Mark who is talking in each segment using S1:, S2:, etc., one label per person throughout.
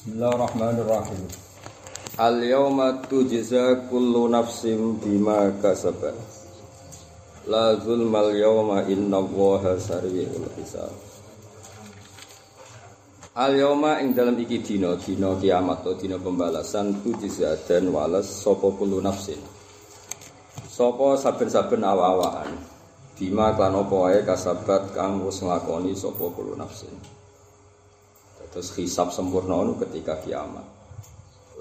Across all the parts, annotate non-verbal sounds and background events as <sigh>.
S1: Bismillahirrahmanirrahim. Al yawma tujza kullu nafsin bima kasabat. La zulmal yawma inna Allaha sari'ul hisab. Al yawma ing dalam iki dina dina kiamat atau dina pembalasan tujza dan walas sapa kullu nafsin. Sapa saben-saben awa-awaan. Bima klan apa kasabat kang wis nglakoni sapa kullu nafsin. Terus hisab sempurna itu ketika kiamat.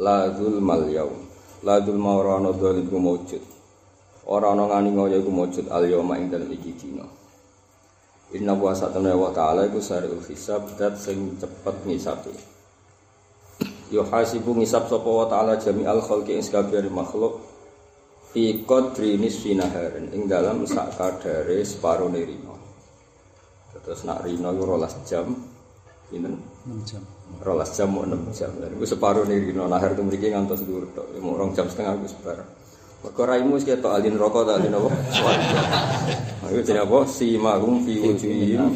S1: La zulmal yaum. La zulma ora ana zalim ku maujud. Ora ana ngani ngoyo iku maujud al yauma ing dalem iki dina. Inna wa satana wa ta'ala iku sariul hisab dat sing cepet ngisabe. Yo hasibu ngisab sapa wa ta'ala jami'al khalqi ing sakabehane makhluk fi qadri nisfi naharin ing dalam sak kadare separo rino. Terus nak rino iku 12 jam, Pinten? 6 jam. Rolas jam mau 6 jam. Dan gue separuh nih Rino Nahar itu mereka ngantos dulu tok. Mau orang jam setengah gue separuh. Mereka raimu sih atau alin rokok atau alin apa? Itu jadi apa? Si magum fi wujuhim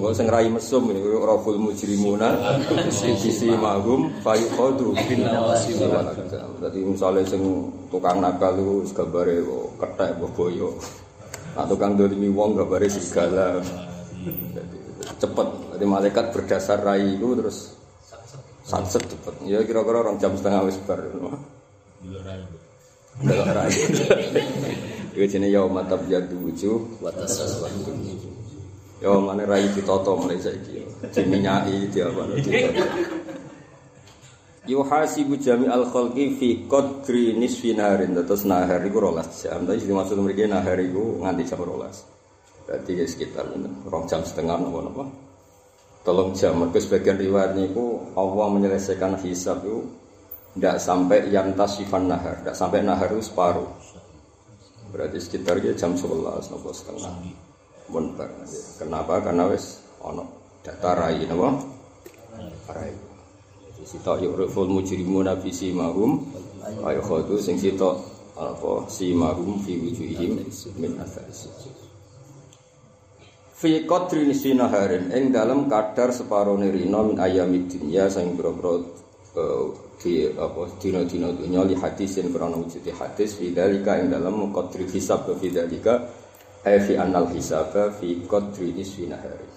S1: Gue sing rai mesum ini gue raful mujrimuna si si magum fayu khodu bin Jadi misalnya sing tukang nakal lu gambare ketek boyo. Nah tukang dolimi wong gambare segala. Cepet. Jadi malaikat berdasar rai itu terus satset cepet. Ya kira-kira orang jam setengah wis bar. Delok rai. Iku <laughs> jenenge ya matab yadu wujuh wa tasawwatu. Ya mana rai ditoto mulai saiki. Diminyaki dia apa Yuhasibu jami al khalqi fi qadri nisfi naharin terus nahar iku 12 jam. Tapi maksud mereka nahar iku nganti jam 12. Berarti ya sekitar rong jam setengah nopo nopo. Tolong jam. Mereka sebagian riwayatnya itu Allah menyelesaikan hisab itu tidak sampai yang tasifan nahar, tidak sampai nahar itu separuh. Berarti sekitar ya jam sebelas nopo setengah. Muntar. Kenapa? Karena wes ono data rai nopo. Rai. Jadi sitok yukriful mujrimuna fi simahum ayo khodu sing sitok apa simahum fi wujuhihim min athari sujud. Fi qadri nisina harin ing dalam kadar separo rina min ayamid dunya sing boro-boro uh, di apa dina-dina dunya li hadis yang krana wujud hadis fi dalika ing dalam qadri hisab fi dalika ay fi anal hisab fi qadri nisina harin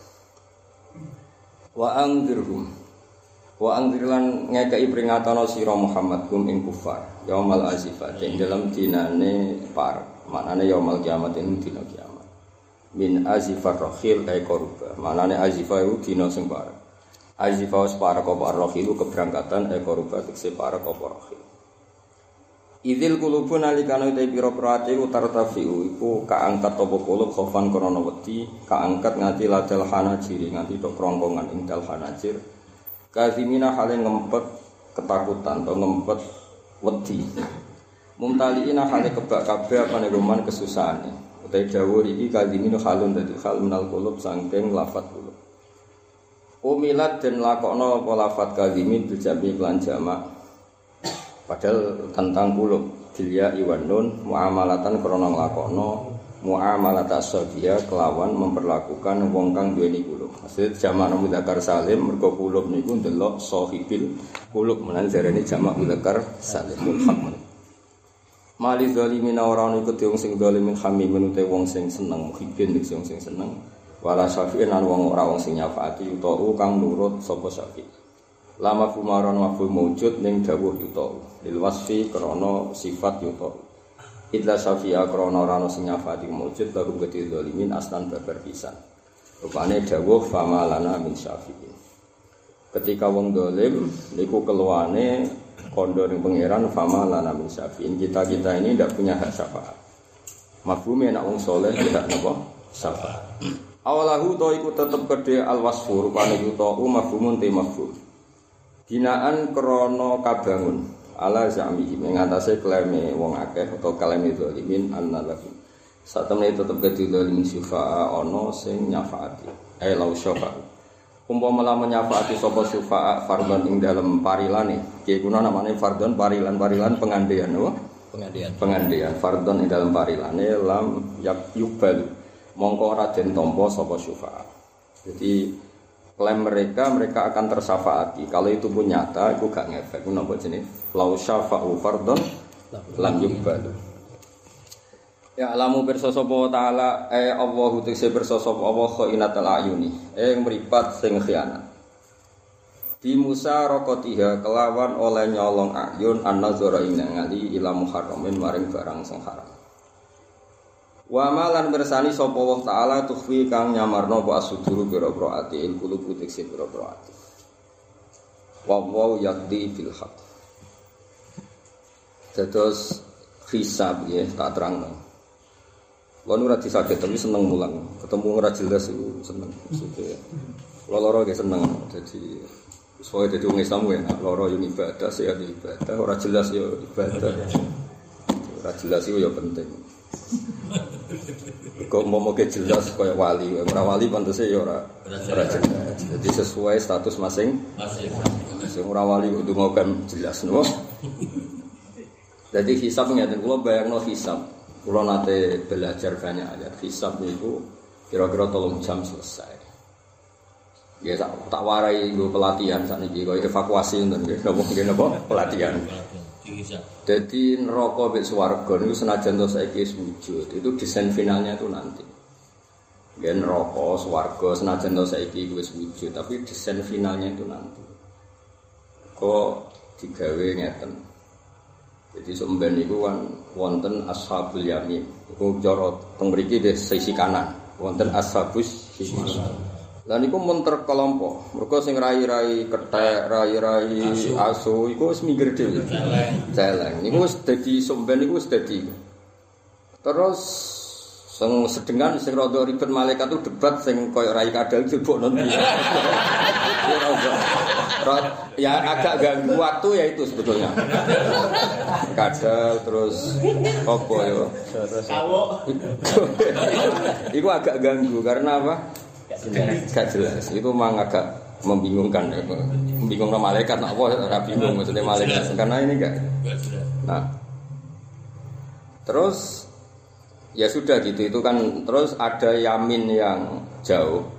S1: wa angdirhum wa angdirlan ngekei peringatan sira Muhammad kum ing kufar yaumal azifat ing dalam dinane par manane yaumal kiamat ing dina kiamat min azifar rohil ay koruba. Manane azifah itu dina sing parek. Azifah wis parek apa rohil keberangkatan ay koruba tekse parek apa rohil Idil kulubu nalikana utai piro prati utar tafiu iku kaangkat topo kulub khofan krono wedi kaangkat ngati ladal hanajiri ngati dok rongkongan ing dal hanajir. Kazimina hale ngempet ketakutan atau ngempet wedi. Mumtaliina hale kebak kabeh apa negoman kesusahan utai dawuh iki kalimin halun dadi hal minal qulub sangking lafat qulub. Umilat dan lakokno apa lafat kalimin bijami lan jamak. Padahal tentang qulub dilya iwan nun muamalatan krana nglakokno muamalat asabia kelawan memperlakukan wong kang duweni qulub. Maksud jamak mudzakkar salim mergo qulub niku ndelok sahibil qulub menan jarene jamak mudzakkar salim hak Mali zalimin ora ono iku wong sing zalimin hamim menute wong sing seneng muhibin nek sing sing seneng. Wala syafi'in lan wong ora wong sing nyafaati utawa kang nurut sapa syafi'. Lama kumaron maful mujud ning dawuh yuta. Lil wasfi krana sifat yuta. Idza syafi'a krana ora ono sing nyafaati mujud baru gede zalimin aslan babar pisan. Rupane dawuh fama lana min syafi'in. Ketika wong dolim niku keluane kondo ning pangeran fama lana min syafiin. Kita kita ini tidak punya hak syafaat. Mafhumnya nak wong soleh tidak nopo syafaat. Awalahu to iku tetep gede al wasfur rupane yuto mafhumun te mafhum binaan krono kabangun ala zamihi ing atase kleme wong akeh atau kaleme zalimin annalahu saat temen tetep gede zalimin syufa'a ono sing nyafaati. Eh lau syafaat umpama lamun nyafaati sapa syufa'a fardhon ing dalem parilane kiye kuna namane fardhon parilan parilan pengandian apa pengandian pengandian fardhon ing dalem parilane lam yak yubal mongko ora den tampa sapa syufa'a jadi klaim mereka mereka akan tersafaati. Kalau itu pun nyata, itu gak ngefek. Napa jenis? Lau syafa'u fardon lam yubbalu. Ya alamu bersosopo taala eh Allah utikse bersosopo Allah khainatul ayuni eh meripat sing khianat. Di Musa rokotiha kelawan oleh nyolong ayun an nazara ing ngali ila muharramin maring barang sing haram. Wa malan bersani sapa Allah taala tukhfi kang nyamarno apa asuduru biro-biro ati il kulo utikse biro-biro ati. Wa wa yakdi fil hisab ya tak terang Kalau ora disakit tapi seneng mulang. Ketemu ora jelas itu seneng. Maksudnya kalau loro ge seneng. Jadi soalnya jadi orang Islam ya, loro yang ibadah, sehat ibadah, ora jelas ya ibadah. Ora jelas itu ya penting. Kok mau mau jelas kayak wali, ora wali pantasnya ya ora ora jelas. Jadi sesuai status masing. Masing. Ora wali kudu ngokan jelas, no. Jadi hisab ngeten kula bayangno hisab. Kulo nate belajar banyak ayat hisab itu kira-kira tolong jam selesai. Ya tak, tak warai gue pelatihan saat ini, gue evakuasi dan gue nopo gue nopo pelatihan. Jadi neraka bek swarga itu senajan to saiki wujud, itu desain finalnya itu nanti. Ya neraka swarga senajan to saiki wis wujud, tapi desain finalnya itu nanti. Kok digawe ngeten. Jadi sumben itu kan wonten ashabul yamin. Iku cara teng mriki deh sisi kanan. Wonten ashabus shimal. Lah niku mun terkelompok. Mergo sing rai-rai kethek, rai-rai asu iku wis minggir dhewe. Celeng. Niku wis dadi sumben niku wis dadi. Terus sing sedengan sing rada ribet malaikat itu debat sing koyo rai kadal jebok nanti. <laughs> ya agak ganggu waktu ya itu sebetulnya. Kadal terus opo ya? Itu agak ganggu karena apa? Gak jelas. Itu memang agak membingungkan ya membingungkan malaikat nak apa? Ora bingung maksudnya malaikat. karena ini enggak nah. Terus ya sudah gitu. Itu kan terus ada yamin yang jauh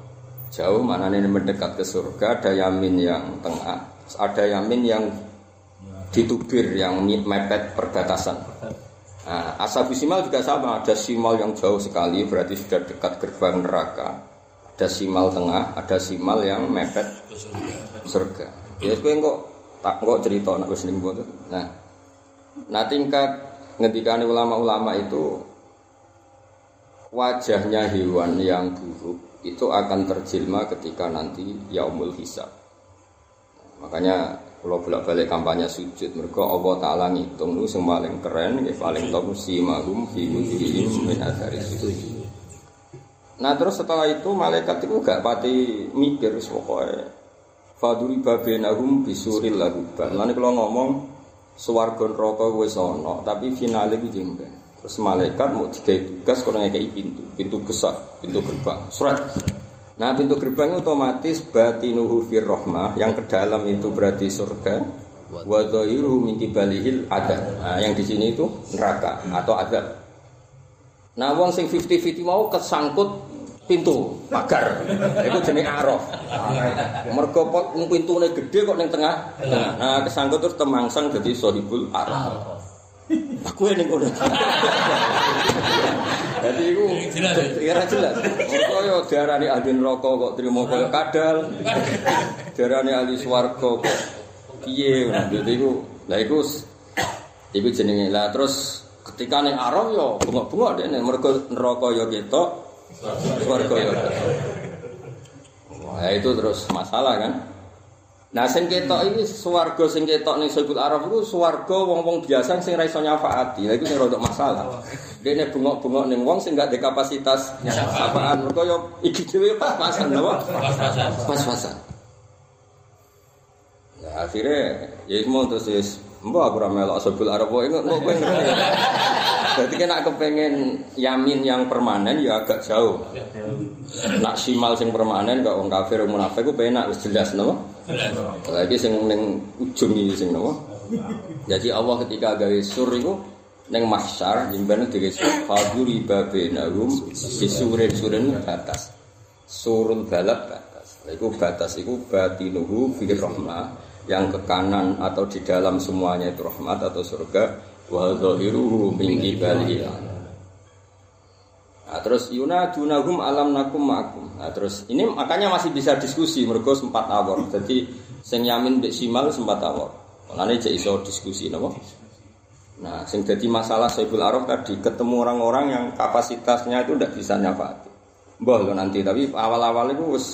S1: jauh mana ini mendekat ke surga ada yamin yang tengah ada yamin yang ditubir yang mepet perbatasan. Nah, asabu simal juga sama ada simal yang jauh sekali berarti sudah dekat gerbang neraka. Ada simal tengah ada simal yang mepet surga. Ya gue kok tak kok cerita nak wis nah nah tingkat ngendikane ulama-ulama itu wajahnya hewan yang buruk itu akan terjelma ketika nanti yaumul hisab. Makanya kalau bolak-balik kampanye sujud mereka Allah taala ngitung lu sing paling keren nggih paling top si magum fi wujuhihim min athari sujud. Nah terus setelah itu malaikat itu gak pati mikir pokoknya Faduri babenahum bisuril lagu Lalu kalau ngomong Suwargon rokok wis ana, tapi finale ku jengben. Terus malaikat mau tiga tugas kalau ngekei pintu, pintu besar, pintu gerbang, surat. Nah pintu gerbang otomatis batinuhu fir rohmah, yang ke dalam itu berarti surga. Wadairu minti balihil ada. Nah, yang di sini itu neraka atau ada. Nah wong sing 50-50 mau kesangkut pintu pagar. Itu jenis arof. Mergo pintune gede kok ning tengah. Nah kesangkut terus temangsang jadi sohibul arof. Aku yang ngono. <laughs> Jadi iku jelas. Ora jelas. <laughs> Yo diarani ahli neraka kok trimo koyo kadal. Diarani ahli swarga kok piye Jadi iku lha iku iku jenenge. Lah terus ketika ning arep yo bengok-bengok dene mergo neraka yo ketok. Swarga yo. Wah itu terus masalah kan. Nah sing ketok iki swarga sing ketok ning Saibul Araf iku swarga wong-wong biasa sing ra iso nyafaati. Lha iku sing rodok masalah. Dene bengok-bengok ning wong sing gak ada kapasitas nyafaan. Mergo yo iki dhewe pas-pasan lho. Pas-pasan. Pas-pasan. Nah, akhirnya ya mau terus Mbak aku ramai melok sebul Arab kok ingat kok pengen. Berarti kan aku pengen yamin yang permanen ya agak jauh. Nak simal sing permanen gak wong kafir munafik ku penak wis jelas napa? Lagi sing ning ujung iki sing napa? Jadi Allah ketika gawe sur iku ning mahsyar jimben dhewe faduri babenahum bisurin suren batas. Surul balap batas. Iku batas iku batinuhu fi rahmah yang ke kanan atau di dalam semuanya itu rahmat atau surga wa zahiruhu min Nah, terus yunadunahum alam nakum ma'akum. Nah, terus ini makanya masih bisa diskusi mergo sempat awor. Jadi sing yamin mbek simal sempat awor. Makanya cek iso diskusi napa? Nah, sing jadi masalah Saiful Arab tadi ketemu orang-orang yang kapasitasnya itu tidak bisa nyafati. Mbah lo nanti tapi awal-awal itu wis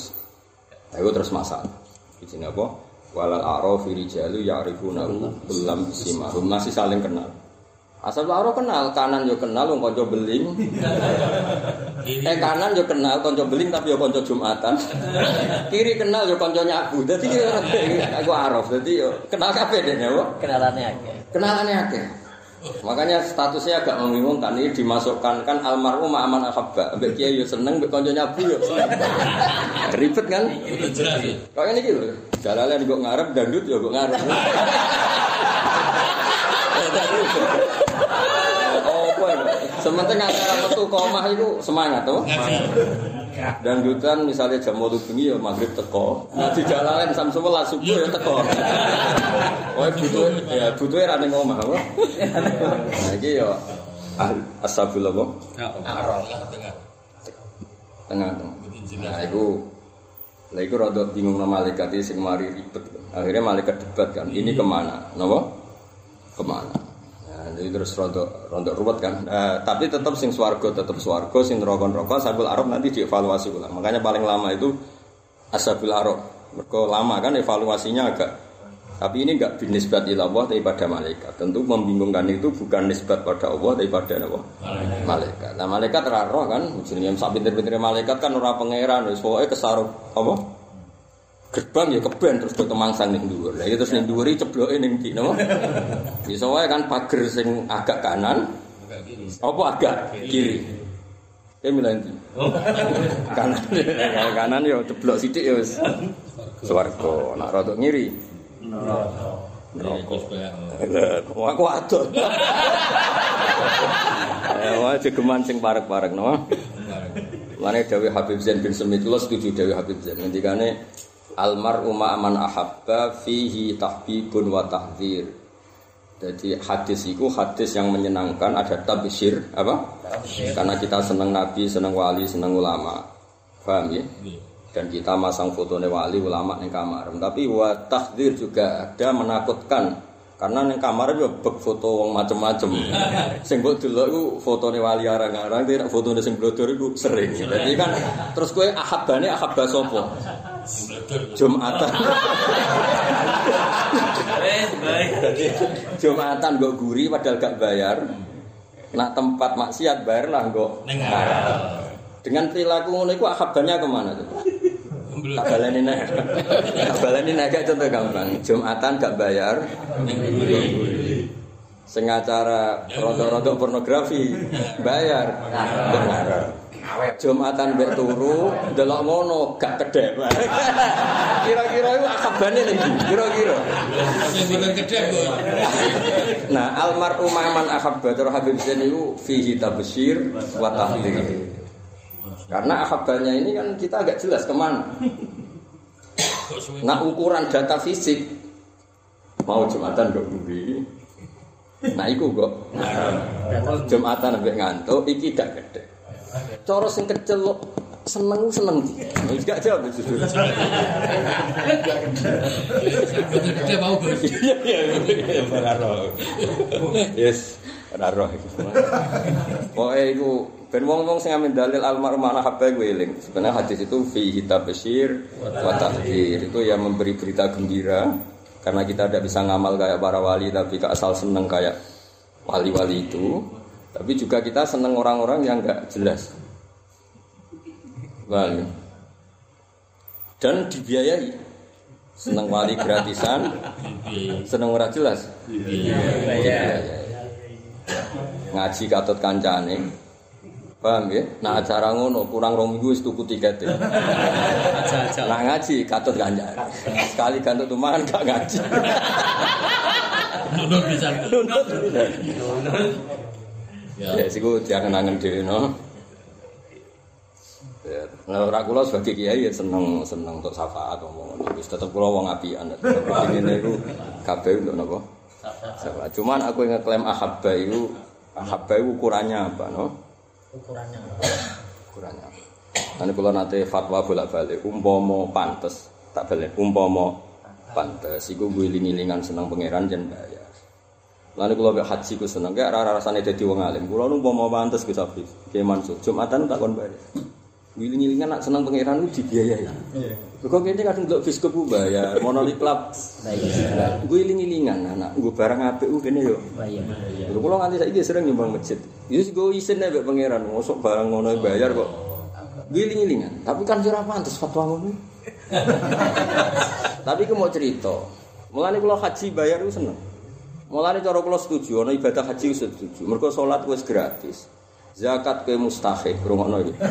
S1: itu terus masalah. Di sini apa? Walal arafi rijalu ya'rifuna kullam simahum masih saling kenal. Asal laro kenal, kanan yo kenal wong kanca beling. eh kanan yo kenal kanca beling tapi yo kanca Jumatan. Kiri kenal yo kanca nyabu. Dadi aku araf. Dadi yo kenal kabeh dene yo.
S2: Kenalane akeh.
S1: Kenalane akeh. Makanya statusnya agak membingungkan ini dimasukkan kan almarhum aman ahabba. Mbek kiai yo seneng, mbek kanca nyabu yo. <laughs> Ribet kan? Kok ini gitu. Jalalan kok ngarep dangdut yo kok ngarep. <laughs> Oh, apa ya? Sementing antara metu komah itu semangat tuh. Dangdutan misalnya jam 8 bengi ya maghrib teko. Nah di jalanan jam 11 subuh ya teko. Oh butuh ya butuh ra ning omah apa? Nah iki ya asabul apa?
S3: Arol tengah.
S1: Tengah-tengah. Nah iku Lah iku rada bingung nama malaikat sing mari ribet. Akhirnya malaikat debat kan, ini ke mana? Napa? Ke mana? Jadi terus rada rada ruwet kan. Nah, tapi tetap sing swarga tetap swarga, sing neraka neraka sabul arab nanti dievaluasi ulang. Makanya paling lama itu asabul arab. Mereka lama kan evaluasinya agak tapi ini enggak binisbat ila Allah tapi pada malaikat. Tentu membingungkan itu bukan nisbat pada Allah tapi pada apa? Malaikat. Nah, malaikat raro kan, jenenge sak pinter-pintere malaikat kan ora pangeran wis pokoke apa? Gerbang ya keben terus do temangsang ning dhuwur. Lah itu terus ning dhuwur cebloke ning ndi napa? Bisa wae kan pager sing agak kanan apa agak kiri. Eh milih ndi? kanan. kanan ya ceblok sithik ya wis. Swarga. Nak rada ngiri.
S3: Rokok.
S1: Wah, aku adol. Eh, wah, jegeman sing parek-parek, no. Lane Dawi Habib Zain bin Semit, lo setuju Dawi Habib Zain. Ngendikane almar umma aman ahabba fihi tahbibun wa tahdzir. Jadi hadis itu hadis yang menyenangkan ada tabsyir apa? Karena kita senang nabi, senang wali, senang ulama. Paham ya? dan kita masang foto wali ulama di kamar. Tapi wa juga ada menakutkan karena di kamar juga bek foto wong macem-macem. <laughs> sing mbok delok iku fotone wali arang-arang, tapi fotone sing blodor iku sering. Jadi kan terus kowe ahabane ahabba sapa? Jumatan. Jumatan kok guri padahal gak bayar. Nak tempat maksiat bayar lah kok. Dengan perilaku ngono iku ahabanya ke mana tuh? Tak baleni nek. Tak baleni nek gak contoh gampang. Jumatan gak bayar. Sing acara rondo-rondo pornografi bayar. Benar. Jumatan mbek turu delok ngono gak kedek. <laughs> Kira-kira iku akabane ning? Kira-kira. Nah, almarhum man ahabba terus Habib Zain itu fihi tabsyir wa tahdhir. Karena ahabanya ini kan kita agak jelas ke mana. Nah ukuran data fisik mau jumatan kok buri. Nah iku kok jumatan sampai ngantuk iki gak gede. Coro sing kecil lo seneng seneng di. Gak jawab justru.
S3: Bukan kedek mau Gus.
S1: Iya iya roh. Yes, ora roh iku. Pokoke iku ben wong-wong sing amin dalil almarhum ana habba iku eling. Sebenarnya hadis itu fi hitab bashir wa tahdir. Itu yang memberi berita gembira karena kita tidak bisa ngamal kayak para wali tapi ke asal seneng kayak wali-wali itu. Tapi juga kita seneng orang-orang yang enggak jelas. Wali. Dan dibiayai. Seneng wali gratisan, seneng ora jelas. Ngaji katut kancane. Paham ya? Nah acara ngono kurang rong minggu wis tuku tiket. Nah ngaji katut kancane. Sekali gantut tumangan gak ngaji.
S3: Nunut bisa.
S1: Ya, siku jangan angen dhewe no. Ya, nah, ora kula sebagai kiai ya seneng seneng untuk syafaat omong ngono. Wis tetep kula wong apian. Tetep ngene iku kabeh untuk napa? Syafaat. Cuman aku yang ngeklaim ahabba itu ahabba itu ukurannya apa, no?
S2: ukurannya
S1: Ukurannya. Nanti kalau nanti fatwa bolak balik, umpomo pantes, tak balik, umpomo pantes. Iku gue lingilingan seneng pangeran jen bayar. Lalu kalau be haji ku seneng, kayak rara rasanya jadi wong alim. Kalau nu umpomo pantes gue sapi, kayak mansur. Jumatan tak kon bayar. Gue lingilingan nak seneng pangeran itu dibiayai. Kok kene kadang delok biskup ku bayar, monoli club. Gue lingilingan anak, gue barang apik ku kene yo.
S2: bayar
S1: Lho kula nganti saiki sering nyumbang masjid. Ya sing go isin nek pangeran, mosok barang ngono bayar kok. Giling-gilingan, tapi kan ora pantes fatwa ngono. <laughs> tapi ku mau cerita. Mulane kula haji bayar ku seneng. Mulane cara kula setuju ana ibadah haji ku setuju. Mergo salat wis gratis. Zakat ke mustahik, rungokno iki. <laughs>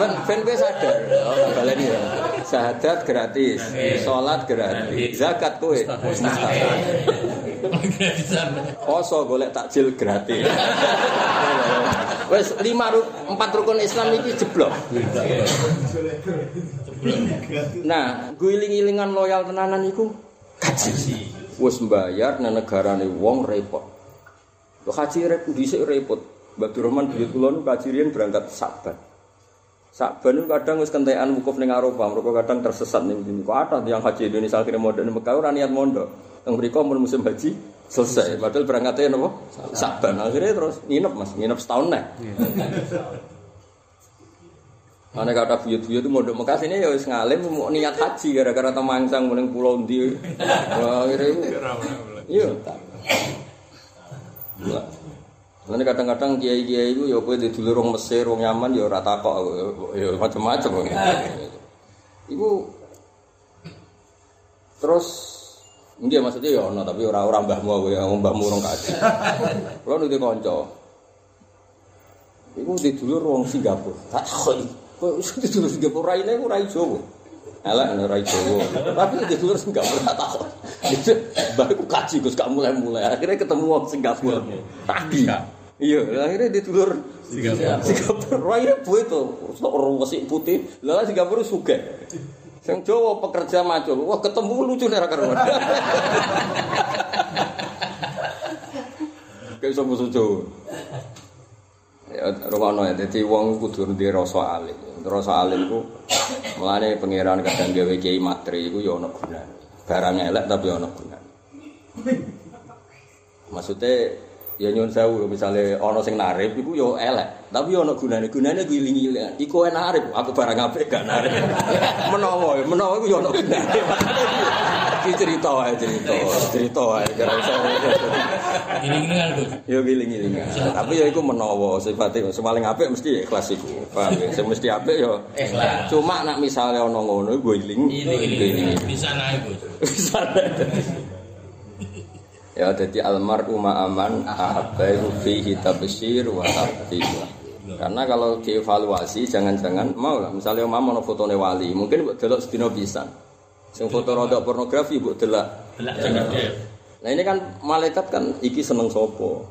S1: Ben ben kowe sadar, oh baleni ya. Syahadat gratis, salat gratis, zakat kowe mustahik.
S3: Gratisan.
S1: Poso golek takjil gratis. <laughs> Wes lima ru empat rukun Islam iki jeblok. Nah, guling-gilingan loyal tenanan iku kaji. Wes mbayar nang negarane wong repot. Lo kaji repot dhisik repot. Mbak Durrahman buyut kula nu kaji riyen berangkat Saban. Saban itu kadang wis kentekan wukuf ning Eropa, mereka kadang tersesat ning sini. Kok ada yang haji Indonesia akhirnya mondok ning Mekah ora niat mondok. Teng mriku mun musim haji selesai. Padahal berangkatnya napa? Saban. Akhirnya terus nginep Mas, nginep setahun nek. Mana kata buyut-buyut itu mondok Mekah sini ya wis ngalim mau niat haji gara-gara temangsang muling pulau ndi. Wah, Akhirnya itu Iya. Nanti kadang-kadang kiai-kiai itu ya kowe di dulur wong Mesir, wong Yaman ya ora takok ya macam-macam. Iku terus Nggih maksudnya ya ono tapi ora ora mbahmu aku ya mbahmu urung kaji. Kulo nuti kanca. Iku di dulur wong Singapura. Tak takoki. Kok di dulur Singapura raine ku rai Jawa. Elek ana rai Jawa. Tapi di dulur Singapura tak takok. Mbah iku kaji Gus gak mulai-mulai. Akhirnya ketemu wong Singapura. Tadi. Iya, akhirnya di dulur
S3: Singapura.
S1: Singapura raine buwe to. Sok resik putih. Lah Singapura sugih. Sing Jawa pekerja macul. Wah, ketemu lucu nek karuan. Kayak iso musuh Jawa. Ya rumono ya dadi wong kudu duwe rasa alim. Rasa alim ku mulane pangeran kadang gawe kiai matri iku ya ana gunane. Barang elek tapi ana gunane. Maksudnya ya nyun sewu misalnya ana sing narif iku ya elek, tapi ana gunane. Gunane giling-giling. Iku enak narif, aku barang apik gak narif. <laughs> menawa, menawa iku ya ana gunane. Iki cerita wae cerita, cerita wae.
S3: Gini-gini kan Gus.
S1: Ya giling-giling. Tapi ya iku menawa sifatnya sing paling apik mesti ikhlas iku. Paham ya? Sing mesti apik ya
S3: Ikhlas.
S1: Cuma nak misalnya ana ngono iku giling.
S3: Bisa naik Gus.
S1: Bisa. Ya jadi almar'u ma'aman ahabbahu fihi tabsyir wa tafdil. Karena kalau dievaluasi jangan-jangan mau lah misalnya mau ono fotone wali, mungkin delok sedina pisan. Sing foto rodok pornografi mbok
S3: jangan deh.
S1: Nah ini kan malaikat kan iki seneng sopo.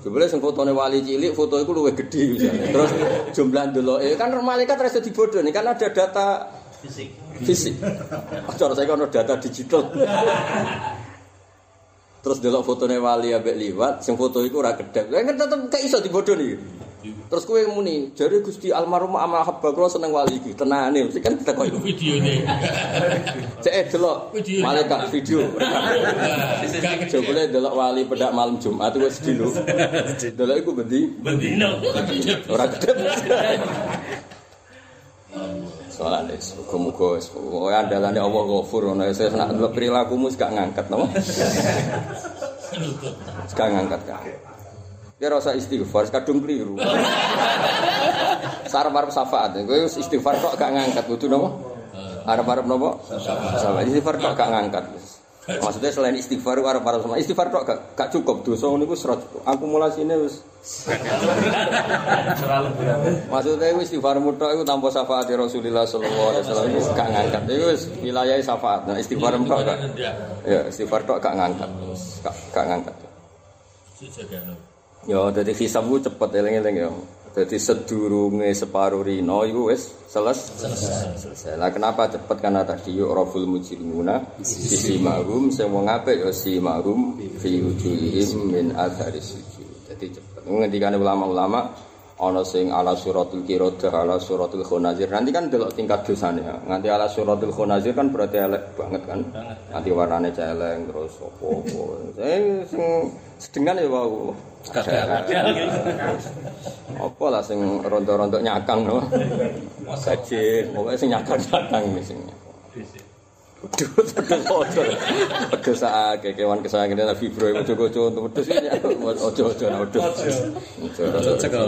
S1: Sebenarnya sing fotone wali cilik foto itu luwih gede misalnya. Terus jumlah deloke kan malaikat rasa dibodoh nih kan ada data
S3: Fisik.
S1: fisik. Cara saya kan ada data digital. Terus delok fotone wali ambek liwat, sing foto iku ora. Lah kan tetep gak iso dibodoh nih. Terus kowe muni, jare Gusti almarhum amal habba kula seneng wali iki. Tenane mesti kan kita koyo.
S3: Video ini.
S1: Cek delok
S3: Video.
S1: malaikat video.
S3: Gak
S1: Coba delok wali pedak malam Jumat wis dino. Delok iku bendi
S3: Bendino.
S1: ora kedep. Soalnya muga-muga wis pokoke andalane Allah Ghafur ngono wis nak delok perilakumu gak ngangkat napa? Wis gak ngangkat kan. Ya rasa istighfar kadung keliru. Sarep-arep syafaat. Wis istighfar kok gak ngangkat kudu napa? Arep-arep napa? Syafaat. Istighfar kok gak ngangkat. Maksudnya selain istighfar arep-arep sama istighfar kok gak, gak cukup dosa niku cukup. Akumulasine wis Maksudnya itu istighfar mutlak itu tanpa syafaat Rasulullah sallallahu alaihi wasallam gak ngangkat. Itu wis wilayah syafaat. Nah, istighfar mutlak gak. Ya, istighfar tok gak ngangkat. Gak, gak ngangkat. Ya, jadi hisab ku cepet eling-eling ya. Jadi sedurunge separuh rino itu wis seles selesai. Lah kenapa cepet karena tadi yuk raful mujrimuna sisi mahum sing wong apik ya si mahum fi wujuhihim min athari sujud. Jadi cepet. Ngendikane ulama-ulama ana sing ala suratul qiradah ala suratul khunazir. Nanti kan delok tingkat dosane. ya. Nganti ala suratul khunazir kan berarti elek banget kan. Nanti warnane celeng terus opo-opo. Saya sing sedengan ya wau. Apa lah sing rontok-rontok nyakang no. Gajin, pokoknya sing nyakang-nyakang sing. Waduh, pedus ojo. Pedus akeh kewan kesayangan Nabi Ibrahim ojo-ojo untuk pedus ini. Ojo-ojo nah pedus. Ojo.
S2: Cekel.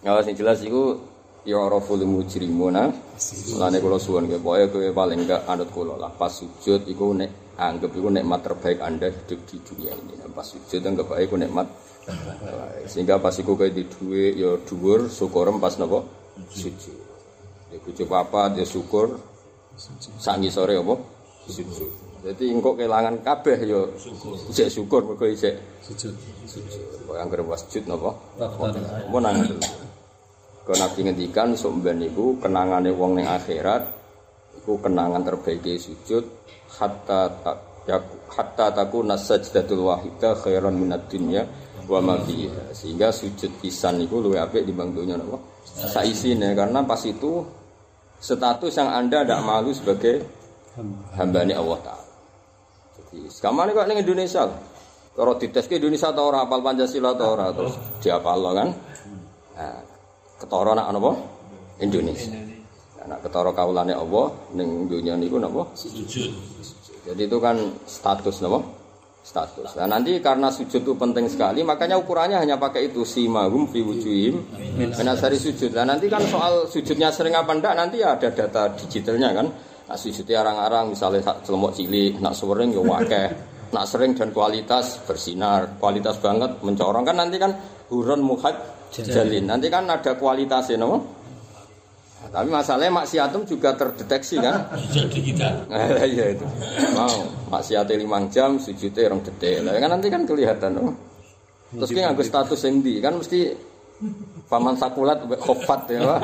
S1: Ya sing jelas iku ya raful mujrimuna. Mulane kula suwun pokoke kowe paling enggak anut kula lah pas sujud iku nek anggap iku nikmat terbaik Anda hidup di dunia ini. Nah, Pas sujud anggap baik iku nikmat terbaik. Sehingga pas iku kowe di duwe ya dhuwur syukurem pas napa sujud. Ya bojo papat ya syukur sak ngisore apa sujud. Jadi engkau kehilangan kabeh ya isik syukur mergo isik
S2: Sujud.
S1: Kok anggere wasjud napa? Mau nang Kau nabi ngendikan sumben iku kenangane wong ning akhirat iku kenangan terbaik sujud hatta ta- ya hatta takuna sajdatul wahida khairan minad dunya wa ma. Sehingga sujud pisan iku luwih apik dibanding dunya napa? Saisine karena pas itu status yang Anda tidak malu sebagai hambane Allah taala. Jadi sekarang kok ning Indonesia. Kalau dites Indonesia atau ora hafal Pancasila atau ora terus diapal kan? Nah, ketara nak apa? Indonesia. Nak ketara kaulane Allah ning dunia niku napa?
S3: Sujud.
S1: Jadi itu kan status napa? Status. Nah, nanti karena sujud itu penting sekali, makanya ukurannya hanya pakai itu simahum fi wujuhim min asari sujud. Nah, nanti kan soal sujudnya sering apa ndak nanti ya ada data digitalnya kan. Nah, sujudnya arang-arang misalnya sak celomok cilik, nak sering ya wakeh. Nak sering dan kualitas bersinar, kualitas banget mencorong kan nanti kan hurun muhad jalin. Nanti kan ada kualitasnya no? Tapi masalahnya maksiatum juga terdeteksi kan.
S3: Jadi kita. <laughs>
S1: Nah, iya itu. Mau maksiate limang jam, sujudnya orang detik. Lah kan nanti kan kelihatan oh. Terus ki nganggo status yang di kan mesti paman sakulat khofat ya. Wah.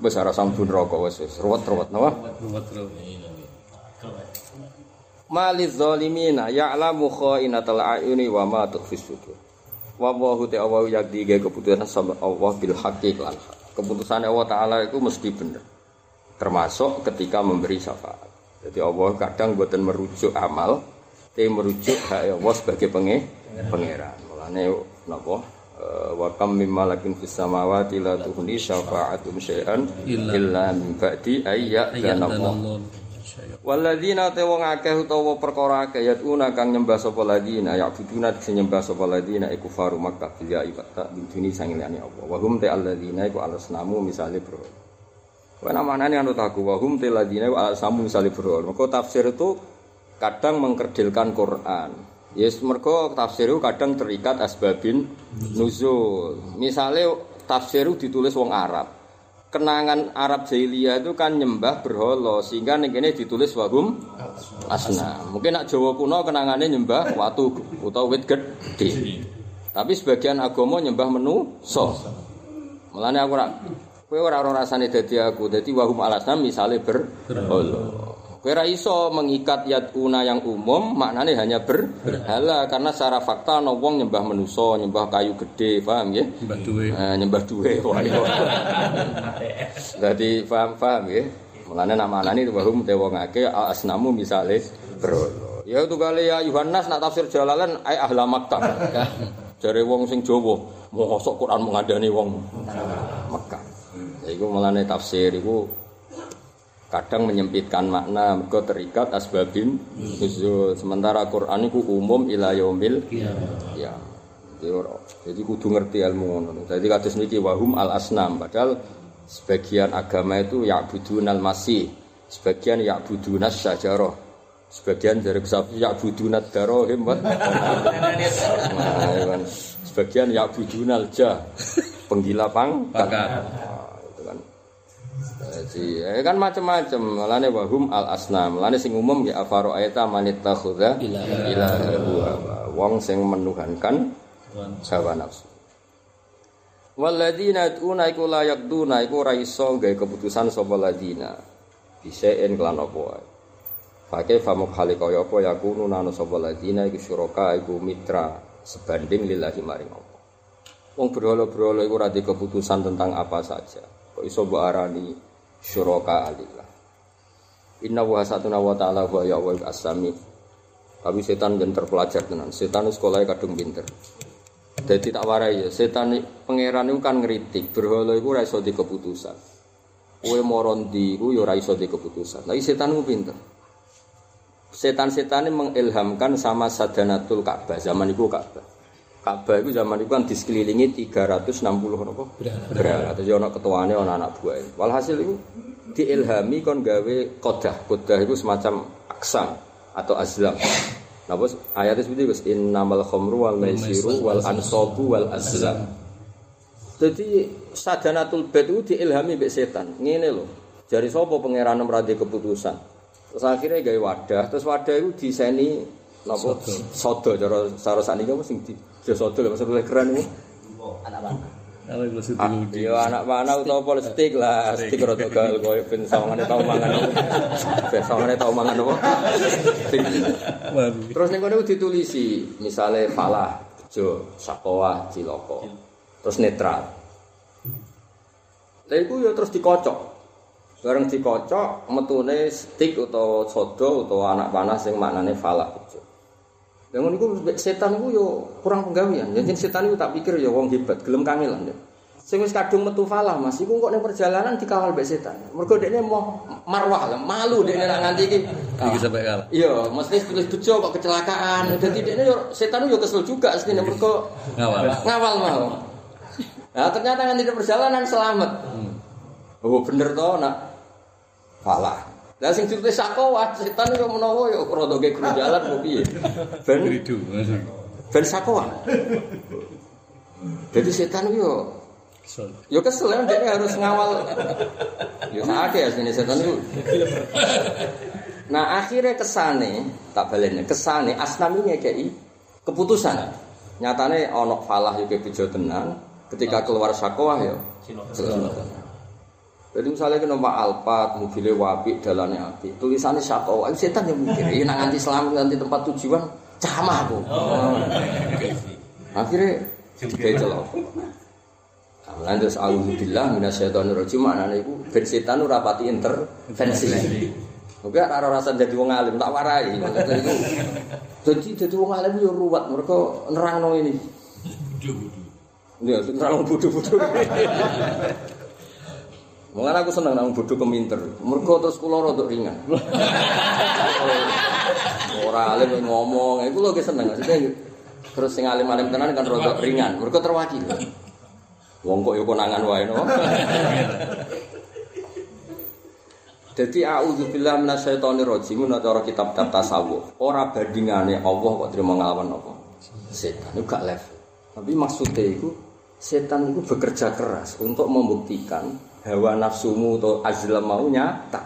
S1: Wis ora sampun rokok wis wis ruwet-ruwet napa?
S2: Ruwet terus.
S1: Maliz zalimina ya'lamu kha'inatal a'yuni wa ma tukhfis sudur. Wa wahu ta'ala yakdi keputusan sama Allah bil haqqi lan hak. Keputusan Allah taala itu mesti bener. Termasuk ketika memberi syafaat. Jadi Allah kadang buatan merujuk amal, tapi merujuk hak Allah sebagai penge pangeran. Mulane napa? Eh, Wa kam mim malakin fis samawati la tughni syafa'atum syai'an
S2: Illa-
S1: min ba'di ayya
S2: Ayat dan
S1: Allah. Waladina te wong akeh utawa perkara akeh yatuna kang nyembah sapa ladina ya buduna sing nyembah sapa ladina iku faru Makkah bil ya ibata bintuni sangilane Allah. Wa hum te alladina iku alasnamu misale bro Wa namanane anut aku? Wa hum te ladina iku alasnamu misale bro Maka tafsir itu kadang mengkerdilkan Quran. Yes, mergo tafsir itu kadang terikat asbabin nuzul. Misalnya tafsir itu ditulis wong Arab. Kenangan Arab jahiliyah itu kan nyembah berhala sehingga ning kene ditulis wahum asna. Mungkin nak Jawa kuno kenangannya nyembah watu utawa wit gede. Tapi sebagian agama nyembah menu so. Mulane aku ora kowe ora ora rasane dadi aku. Dadi wahum alasna misale berhala. Ora iso mengikat yatuna yang umum maknane hanya berhala karena secara fakta ana wong nyembah menusa, nyembah kayu gede, paham ya?
S2: Mbah duwe.
S1: Eh, nyembah duwe. <laughs> Dadi paham-paham nggih. Mulane nama anane wahum te wong akeh al asnamu misale berhala. Ya itu kali ya Yohanes nak tafsir Jalalain ai ahla Makkah. <laughs> Jare wong sing Jawa, mosok Quran mengandani wong Mekah. Ya iku mulane tafsir iku kadang menyempitkan makna mergo terikat asbabin nuzul. Sementara Quran itu umum ila yaumil ya jadi kudu ngerti ilmu ngono. Jadi kados niki wahum al asnam. Padahal sebagian agama itu ya'budun al masih. Sebagian ya'budun syajarah sebagian dari sapi ya'budun darohim wa <laughs> Nah, ya kan. sebagian ya'budun al jah. Penggila pang
S2: Pakat.
S1: itu kan jadi ya kan macam-macam malane wahum al asnam malane sing umum ya afaro ayata manit takhudha ilaha wong sing menuhankan hawa nafsu. Walladzina yad'una iku la yaqduna iku ora iso gawe keputusan sapa ladina. Bisein kelan apa wae. Pakai famuk hale kaya apa yakunu nanu sapa ladina iku syuraka iku mitra sebanding lillahi maring apa. Wong berhala-berhala iku ora keputusan tentang apa saja. Kok iso arani syuraka alillah. Inna wa satuna wa ta'ala wa ya wa asami. Tapi setan yang terpelajar tenan. Setan sekolahnya kadung pinter. Jadi tak warai ya, setan pangeran itu kan ngeritik, berhala itu raiso di keputusan. Kue moron di itu ya raiso di keputusan. Tapi setan itu pinter. Setan-setan mengilhamkan sama sadanatul Ka'bah, zaman itu Ka'bah. Ka'bah itu zaman itu kan di sekelilingi 360 apa? Berhala. Terus ono ketuanya, ono anak buah. Walhasil itu diilhami kon gawe kodah. Kodah itu semacam aksam atau azlam. Nah, bos ayatnya seperti itu, innamal khomru wal maisiru wal ansobu wal azlam. Jadi sadanatul bed itu diilhami mbek setan. Ngene loh. Jari sapa pangeran meradi keputusan. Terus akhirnya gawe wadah, terus wadah itu diseni napa sodo cara cara sakniki apa sing di ya sodo lho maksudnya keren itu.
S2: anak mana
S4: Kalau gue situ
S1: Ah, Yo anak mana utawa politik lah, stick rada gal koyo ben sawangane tau mangan apa. Ben sawangane tau mangan apa. Terus ning kono ditulisi, misale falah, jo, sakowa, ciloko. Terus netral. Lha iku ya terus dikocok. Bareng dikocok, metune stick utawa sodo utawa anak panah sing maknane falah. Jo. Lah ngono iku setan iku yo kurang penggawean. Jadi setan iku tak pikir ya wong hebat, gelem kangelan. Ya. Sing wis kadung metu falah Mas, iku kok ning perjalanan dikawal mbek setan. Mergo dekne mau marwah, lah, malu dekne nak nganti iki.
S4: Iki sampai kalah.
S1: Iya, mesti tulis bejo kok kecelakaan. Jadi dia yo setan yo kesel juga sini mergo
S4: Ngawal.
S1: ngawal mau. Nah, ternyata tidak perjalanan selamat. Oh, bener toh nak falah. Lah sing ditulis sakowah, setan yo menawa yo rada ge guru jalan kok piye. Ben
S4: Ridu.
S1: ben sakowah. Jadi setan yo
S4: Kesel.
S1: yo kesel kan dia harus ngawal. Yo sakake ya sini setan itu. Nah akhirnya kesane tak balenya kesane asnam ini kayak keputusan. Nyatane onok falah juga bejo tenang. Ketika keluar sakowah ya. selamat. Jadi misalnya kita numpak Alphard, mobilnya wapi, dalannya api. Tulisannya sakowah, itu setan yang mikir. Ini nak nganti selamat, nganti tempat tujuan, camah aku. Akhirnya juga celok. Lan terus alhamdulillah minasyaitonir rajim maknane iku ben setan ora pati intervensi. Oke, ora rasa dadi wong alim tak warai. Dadi dadi wong alim yo ruwet mergo nerangno ini. Ya, nerang bodoh-bodoh. Mengapa aku seneng nang bodoh keminter. Mergo terus kula rada ringan. Ora alim ngomong, iku lho seneng. Terus sing alim-alim tenan kan rada ringan, mergo terwakili. Wong kok yo konangan wae no. Jadi auzubillah minasyaitonir rajim menawa cara kitab-kitab tasawuf, ora bandingane Allah kok terima nglawan apa? Setan itu gak level. Tapi maksudnya itu setan itu bekerja keras untuk membuktikan hawa nafsumu atau azlam maunya tak.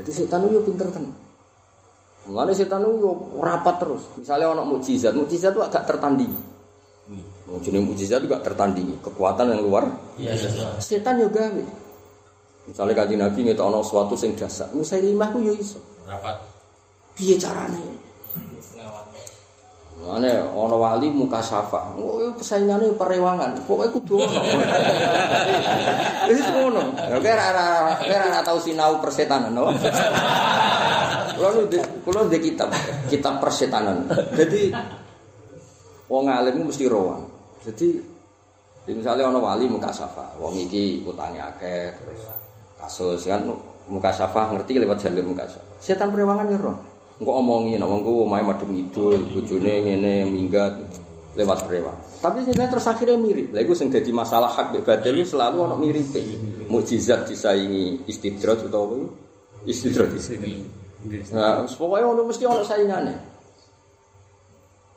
S1: Jadi setan itu pinter tenan. Mulane setan itu rapat terus. Misalnya ono mukjizat, mukjizat itu agak tertandingi. Oh, jenis mukjizat juga tertandingi, kekuatan yang luar.
S3: Iya, iya.
S1: Setan juga. Misalnya kaji Nabi ngetok ono sesuatu sing dasar, Musailimah ku yo iso.
S3: Rapat.
S1: Piye carane? Mane ono wali muka syafa. Oh, itu persaingannya perewangan. Pokoknya kudu ono. <laughs> Wis ngono. Ya kira ora kira ora tau sinau persetanan, no. Kulo nu di kulo di kitab, kitab persetanan. Jadi wong alim mesti rowan. Jadi jadi misalnya ono wali muka syafa, wong iki utangnya akeh terus kasus kan muka syafa ngerti lewat jalur muka syafa. Setan perewangan ya roh. Engko omongi nek wong ku omahe madhep ngidul, bojone ngene minggat lewat prewan. Tapi sing terus akhirnya mirip. Iku sing dadi masalah hak mbek batil iku selalu ono miripe. Mukjizat disaingi istidrat utawa? Istidrat. Nah, pokoknya ono mesti ono saingane.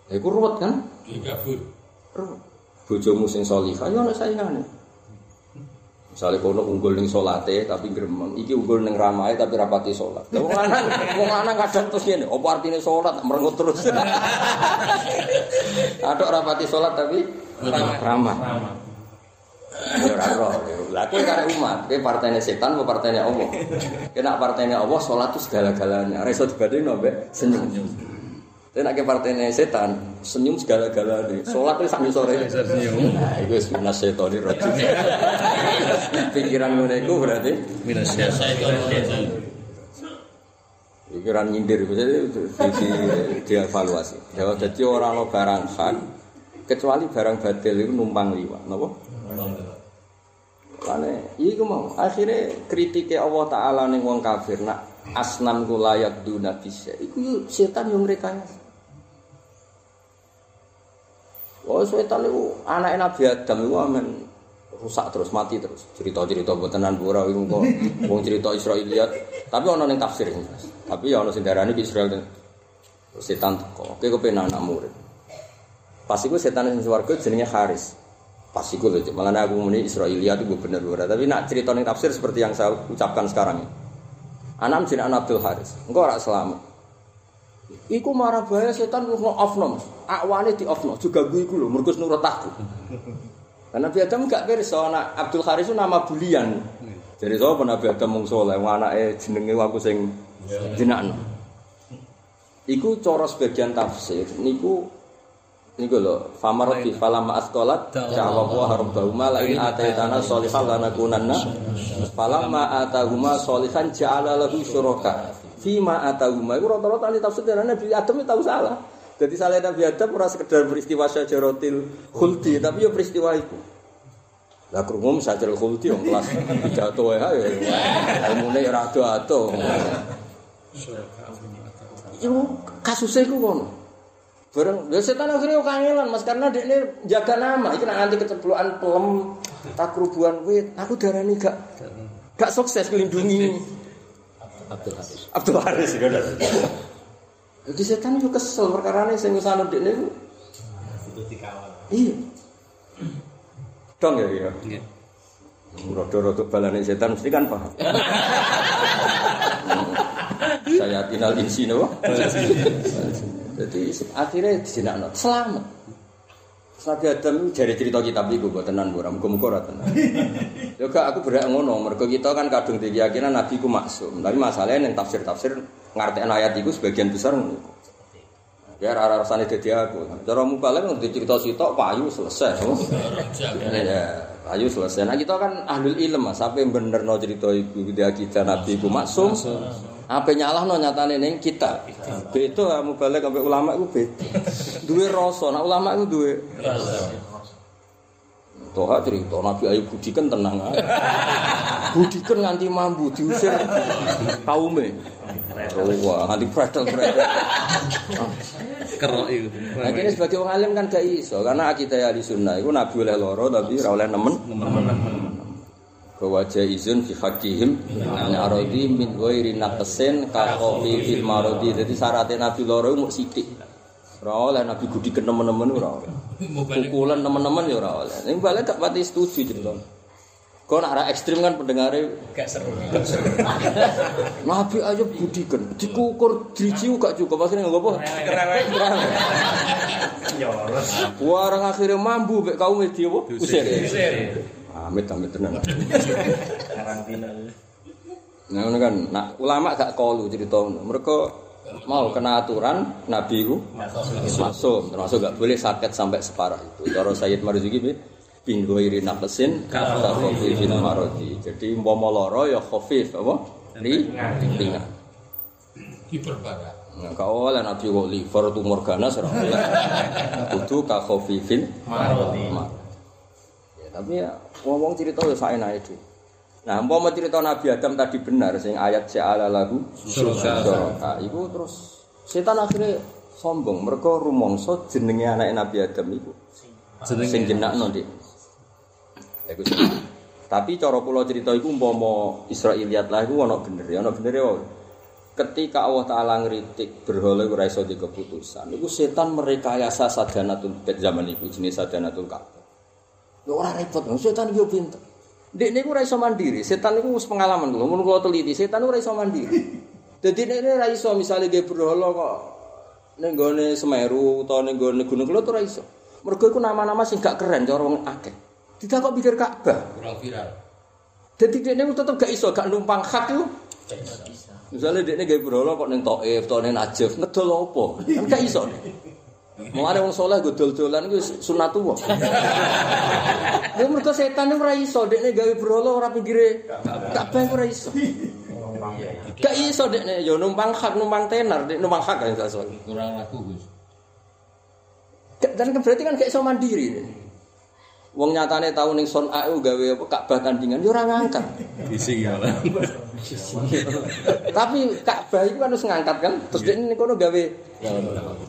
S1: Lha iku ruwet kan?
S3: Iya, gabut.
S1: Ruwet. Bojomu sing salihah ya ono saingane. Misalnya kono unggul ning salate tapi gremeng, iki unggul ning ramahe tapi rapati salat. Lah wong lanang, wong lanang kadang terus ngene, apa artine salat merengut terus. <laughs> Adok rapati salat tapi ramah. Ya ora ora. Lah kowe kare umat, kowe partainya setan apa partainya Allah? Kena partainya Allah salat itu segala-galanya. Ora iso dibandingno mbek senyum. Tapi nek partainya setan, senyum segala-galanya. Salat itu sambil sore.
S4: senyum.
S1: Nah, itu wis minas setoni rajim. <laughs> Pikiran ngono iku berarti
S3: saya itu
S1: pikiran nyindir jadi di, di, dievaluasi. Jadi orang lo barang hak kecuali barang batil itu numpang liwat, napa? Lane, iku mau akhirnya kritiknya Allah Taala ning wong kafir nak asnan ku layak duna bisa. Iku setan yang mereka Oh, setan itu anak Nabi Adam itu amen rusak terus mati terus. Cerita-cerita botenan pura iku kok wong cerita Israiliyat. Tapi ana ning tafsir ini Mas. tapi ya ana sing darani ki Israel setan teko. Oke kepen anak murid. Pas iku setan sing swarga jenenge Haris. Pas iku lho malah aku muni Israiliyat itu bener bener tapi nak cerita ning tafsir seperti yang saya ucapkan sekarang ini. Anak jenenge anak Abdul Haris. Engko ora selamat Iku marah bahaya setan ruh ofnom, awane di ofno juga gue iku lho, merkus nurut aku. Karena Nabi Adam gak pirsa anak Abdul Haris itu nama bulian. Jadi sapa Nabi Adam mung saleh, anake jenenge aku sing jenakno. Iku cara sebagian tafsir niku niku lho, famar bi falamma asqalat ja'wa wa harbahuma la in ataitana sholihan lanakunanna falamma atahuma sholihan ja'ala lahu syuraka fima atahuma iku rata-rata ahli tafsir dan Nabi Adam tahu salah. Jadi salah Nabi Adam ora sekedar peristiwa syajaratil khuldi, tapi ya peristiwa itu. Lah krungu sajaril khuldi yang kelas pidato ya ya. Ilmune ora ado-ado. Iku kasusnya iku kono. Bareng ya setan akhirnya kangelan Mas karena dekne jaga nama, iki nek nganti keceblokan pelem takrubuan wit, aku darani gak gak sukses nglindungi
S4: Abdul Haris.
S1: Abdul Haris ya kan. Jadi setan itu kesel perkara ini sing usah ndek niku. Iya. Dong ya iya.
S4: Nggih.
S1: Rodo-rodo balane setan mesti kan paham. Saya tinal insi nopo. Jadi akhirnya disinakno selamat. Nabi Adam dari cerita kitab itu buat tenan ora muga-muga ora tenan. <laughs> Gak aku berak ngono, mergo kita kan kadung di keyakinan Nabi ku maksum. Tapi masalahnya yang tafsir-tafsir ngartek ayat itu sebagian besar ngono. iku. Ya ora rasane dadi aku. Cara mubalek ngerti cerita sitok payu selesai. <laughs> Ya, payu selesai. Nah kita kan ahlul ilm Mas, sampai bener no cerita iku dia kita Nabi ku maksum. Apa nyalah no nyatane ning kita. Beda mubalek sampai ulama iku beda. Duwe rasa, nah ulama iku duwe Toha cerita Nabi Ayub budikan tenang aja. budikan nganti mambu diusir kaume. Wah, nganti bradel bradel.
S4: Kerok itu.
S1: Nah, kini sebagai orang alim kan gak iso karena akidah ahli sunnah itu Nabi oleh loro tapi ora oleh nemen. Bahwa jaizun fi hakihim an aradi min ghairi naqsin ka qafi fil maradi. Jadi syaratnya Nabi loro mau sithik. Ora oleh Nabi gudi ke nemen-nemen ora oleh. Pukulan teman-teman ya ora oleh. Ning balik gak pati setuju cerita. Kau nak arah ekstrim kan pendengarnya
S3: Gak seru. <laughs>
S1: Nabi Ayub budikan dikukur driji gak cukup. Maksudnya nggak apa? <laughs> Warang akhirnya mambu mek kaum media apa? Usir amit amit tenan nah ini kan. Nah, ulama gak kolu cerita mereka mau kena aturan Nabi ku masuk. termasuk gak boleh sakit sampai separah itu. Cara Sayyid Marzuki bi Bingo iri nafesin Khafif fil marodi Jadi umpama loro ya khafif apa? Ri ringan.
S3: Diperparah.
S1: Nah, kau oleh Nabi kok liver tumor ganas ora oleh. <laughs> Kudu ka khafifin marodi. Tapi ya ngomong cerita ya saenake itu. Nah, umpama cerita Nabi Adam tadi benar sing ayat ja'ala lahu syuraka. Iku terus setan akhirnya sombong mereka rumangsa jenenge anak Nabi Adam iku
S4: Jenenge.
S1: sing iku sing- Tapi cara kula cerita iku umpama Israiliyat lah iku ana bener ya, ana bener ya. Ketika Allah Ta'ala ngeritik berhala ora iso keputusan, itu setan merekayasa sadanatul bait zaman itu jenis sadanatul Ka'bah. Ora repot, setan yo pinter. Dek niku ora iso mandiri. Setan niku wis pengalaman kula. Mun kula teliti, setan ora iso mandiri. <laughs> Dadi nek nek ora iso misale nggih berhala kok ning gone Semeru utawa ning gone Gunung Kelut ora iso. Mergo iku nama-nama sing gak keren cara wong akeh. Tidak kok pikir Ka'bah.
S3: Kurang viral.
S1: Dadi dek niku tetep gak iso, gak numpang hak iku. Misalnya dia ini gaya berhala kok neng Taif, atau neng Najaf, ngedol apa? Kan gak iso. Mau <laughs> <laughs> ada wong soleh gue dol-dolan gue sunatullah. <laughs> Dia mereka setan itu ora iso, ini gaya berhala ora pikire kabeh ora iso. <laughs> Gak iso dek nih, yo numpang hak, numpang tenar, dek numpang hak kan iso.
S3: Kurang laku Gus.
S1: Dan berarti kan gak iso mandiri. Dek. Wong nyatane tau ning son AU gawe apa Ka'bah tandingan yo ora ngangkat.
S4: Isi ya lah.
S1: Tapi Ka'bah itu kan harus ngangkat kan. Terus dia ini kono gawe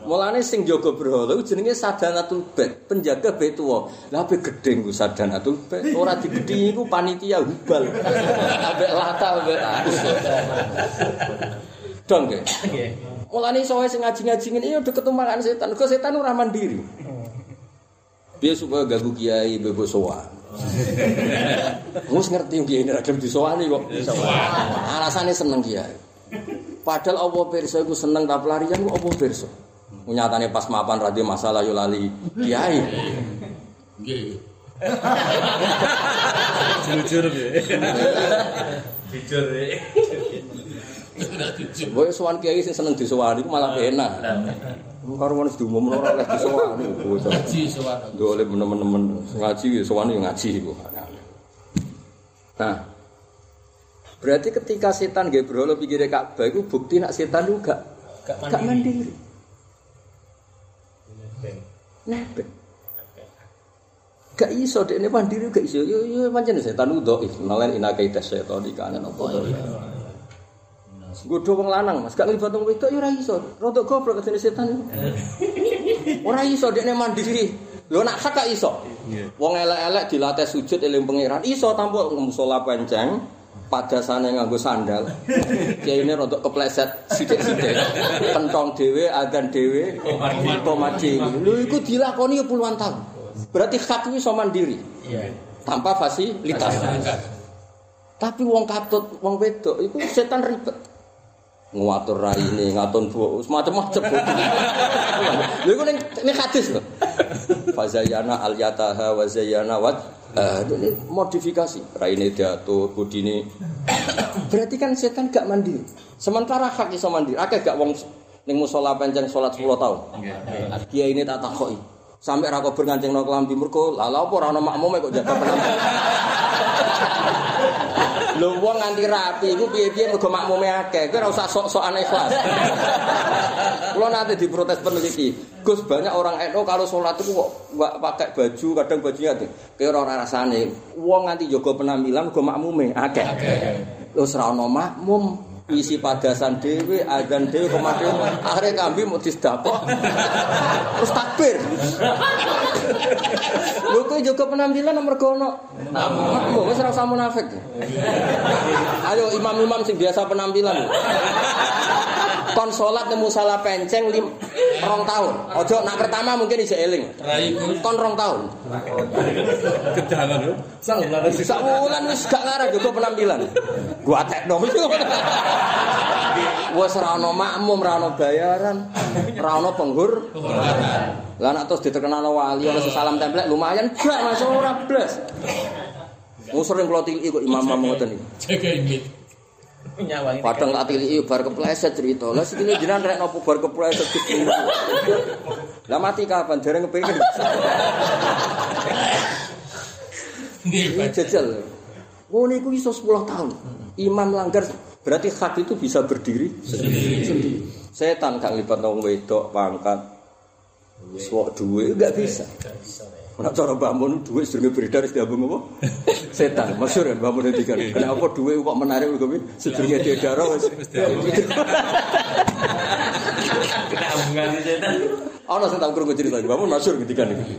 S1: Mulane sing jaga berhala iku jenenge sadanatul bait, penjaga Baitullah. Lah ape gedhe ku sadanatul bait, ora digedhi iku panitia hubal. Ambek lata ambek arus. Dong ge. Mulane iso sing ngaji-ngaji ngene iya deket makan setan. Kok setan ora mandiri. Dia supaya ganggu kiai bebo sowan. <laughs> Mus ngerti kiai ini ragam disowani kok. Alasannya seneng kiai. Padahal Allah pirsa iku seneng tak pelarian kok Allah pirsa. Nyatane pas mapan radio masalah yo lali kiai.
S3: Nggih. <laughs>
S4: Jujur ya.
S1: Boy sowan kiai sing seneng disowani iku malah enak. Karo wong diumum ora oleh disowani.
S3: Haji sowan.
S1: Doleh temen-temen ngaji ya sowan yo ngaji iku. Nah, berarti ketika setan nggih berhala pikire Ka'bah iku bukti nak setan itu gak gak mandiri. Nebeng. Gak iso dek ini mandiri gak iso. Yo yo pancen setan itu dhaif. Nalen kaita setan di kanan apa to. Godho wong lanang Mas, gak nglibat wong wedok yo ora iso. Rodok goblok ketene setan. Ora iso dek mandiri. Lho nak hak gak iso. Wong elek-elek dilatih sujud eling pangeran iso tanpa musola penceng padasane nganggo sandal. Kiai rodok kepleset sithik-sithik. Pentong dhewe, adzan dhewe, komat dhewe. Lho iku dilakoni ya puluhan tahun. Berarti hak itu iso mandiri. Tanpa fasilitas. Tapi wong katut, wong wedok iku setan ribet. Ngatur raine, ngatur bu, macam-macam. Lha iku ning ning hadis lho. Fazayana al yataha wa zayyana wat eh, ini modifikasi. Raine diatur budine. Berarti kan setan gak mandiri sementara hak iso mandiri akeh gak wong ning musala pancen salat 10 tahun. Kiai ini tak takoki. Sampai ra kober ngancingno kelambi mergo lha lha apa ora ana makmume kok jaga penampilan Lho wong nganti rapi iku piye-piye mergo makmume akeh. Kowe ora usah sok-sokan ikhlas. Kulo nanti diprotes peneliti. Gus banyak orang NU kalau sholat itu kok nggak pakai baju, kadang bajunya tuh kayak orang rasane. Wong nganti jaga penampilan mergo makmume akeh. Terus ora ono makmum isi padasan dhewe, adzan dhewe komat dhewe. Akhire kambi mau disdapok. Terus takbir. Lho kowe jaga penampilan mergo ono makmum wis ora usah munafik. Ayo imam-imam sing biasa penampilan. Kon salat nemu salah penceng lim rong tahun. Ojo nak pertama mungkin isih eling. Kon rong tahun.
S4: Kedangan lho.
S1: Sak wulan wis gak ngarah jaga penampilan. Gua tekno iki. Wes ora ono makmum, ora ono bayaran, ora ono penghur. Lah nek terus diterkenal wali ana salam templek lumayan gak Mas ora blas. Wong sering kula tiliki kok imam-imam ngoten iki.
S3: Jaga imit.
S1: Padahal tak tiliki bar kepleset cerita. Lah sikile jenengan rek nopo bar kepleset gitu. Lah mati kapan dereng kepengin.
S3: Nggih,
S1: Ini jajal. Oh niku iso 10 tahun. Imam langgar berarti hak itu bisa berdiri sendiri. Setan gak libat wong wedok pangkat. Swok duwe gak bisa. Nek cara Mbah Mun duwe sedurunge beredar wis diambung apa? <laughs> Setan. Masyhur kan Mbah Mun ngendikan. Kenapa duwe kok menarik kok sedurunge diedar wis. <laughs>
S4: Keambungan setan.
S1: Ana sing tak krungu cerita Mbah Mun masyhur ngendikan iki.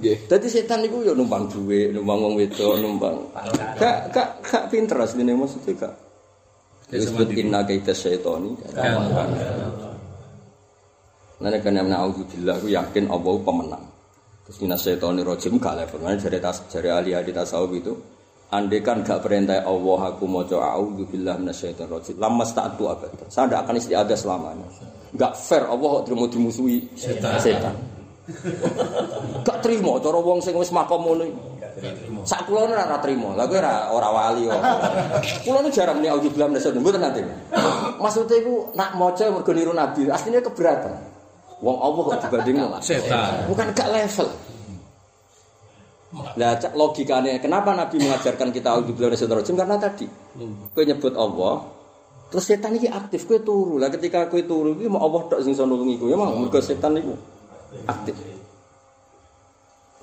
S1: Nggih. Dadi setan niku ya numpang duwe, numpang wong wedok, numpang. Gak gak gak pinter asline maksudnya gak. Disebut inna kaita syaitani. Nah, kan yang naudzubillah, aku yakin Allah pemenang. Terus minas syaitani rojim gak level. Mana jari tas jari ahli ahli tasawuf itu Andekan gak perintah Allah aku mau coba a'udzu billahi minasyaitonir rajim. Lama tak tu abad. Saya tidak akan istiadah selamanya. Gak fair Allah terima dimusuhi setan. setan. Gak terima cara wong sing wis makom ngono. Sak kula ora ora trimo. Lah kowe ora ora wali. Kula nu jarang nek auzu billahi minasyaitonir mboten nanti. Maksudnya iku nak maca mergo niru nabi, aslinya keberatan. Wong Allah kok dibandingno
S4: Setan.
S1: Bukan gak level. Cak logikanya kenapa Nabi mengajarkan kita auzubillahi minasyaitonir karena tadi kowe nyebut Allah terus setan iki aktif kowe turu. Lah ketika kowe turu iki mau Allah tok sing iso nulungi kowe mau mergo setan iku aktif.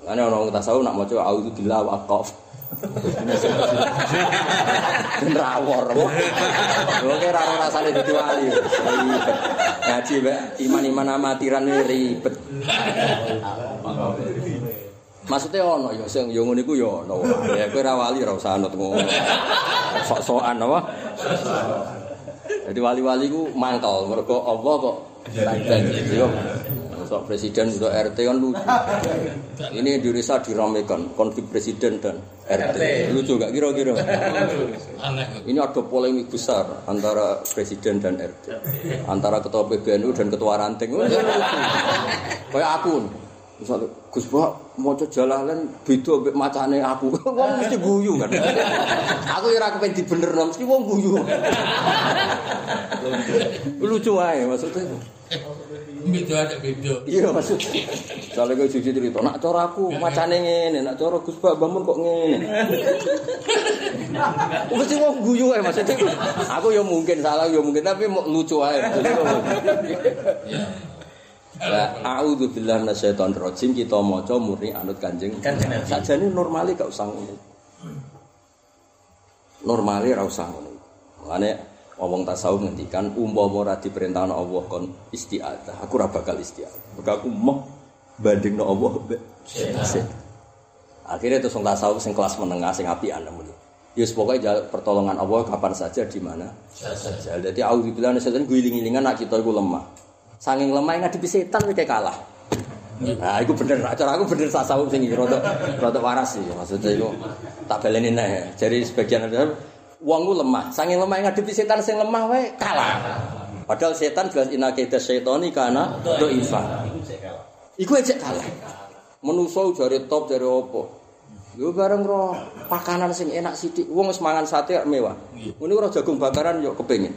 S1: Ana orang tasawuf nak maca auzubillahi wa aqaf. Rawor. Oke ra rasane dadi wali. Ngaji mbak iman-iman amatiran ribet. Maksudnya ono ya sing yo ngono iku yo ono. Ya kowe ra wali ra usah anut ngono. Sok-sokan apa? Jadi wali-wali ku mangkel mergo Allah kok yo. Sok presiden untuk RT kan lucu. <laughs> Ini Indonesia diramekan konflik presiden dan RT. Lucu gak kira-kira? Ini ada polemik besar antara presiden dan RT. Antara ketua PBNU dan ketua ranting. <laughs> Kayak aku. Misalnya, Gus Bak, mau jalalan beda ambek macane aku. <laughs> Wong mesti guyu kan. aku ora kepen dibenerno, mesti wong guyu. Lucu ae maksudnya.
S3: Beda ada beda.
S1: Iya maksud. Soalnya gue jujur cerita, nak cara aku macane ngene, nak cara Gus Bak bangun kok ngene. <laughs> Mesti wong guyu ae maksudnya. Aku ya mungkin salah ya mungkin tapi mau lucu ae. <laughs> Lah a'udzu billahi minasyaitonir rajim kita maca murni anut Kanjeng. Sajane normale gak usah ngono. Normale ra usah ngono. Mane wong tasawuf ngendikan umpama ora diperintahno Allah kon isti'adzah, aku ora bakal isti'adzah. Mergo aku mau bandingno Allah mbek setan. Akhirnya terus wong tasawuf sing kelas menengah sing apian namanya. Ya pokoknya jaluk pertolongan Allah kapan saja di mana saja. Jadi auzubillahi minasyaitonir guling-gilingan nak kita iku lemah. Saking lemah ngadepi setan kayak kalah. Nah, itu bener. Cara aku bener tasawuf sing rada rada waras sih. Maksudnya itu tak baleni nih. Jadi sebagian ada wong lemah. Saking lemah ngadepi setan sing lemah wae kalah. Padahal setan jelas inna kaida syaitani kana doifa. Iku aja kalah. Menuso jare top jare opo. Yo bareng ro pakanan sing enak sithik. Wong wis mangan sate mewah. Ngene ora jagung bakaran yo kepengin.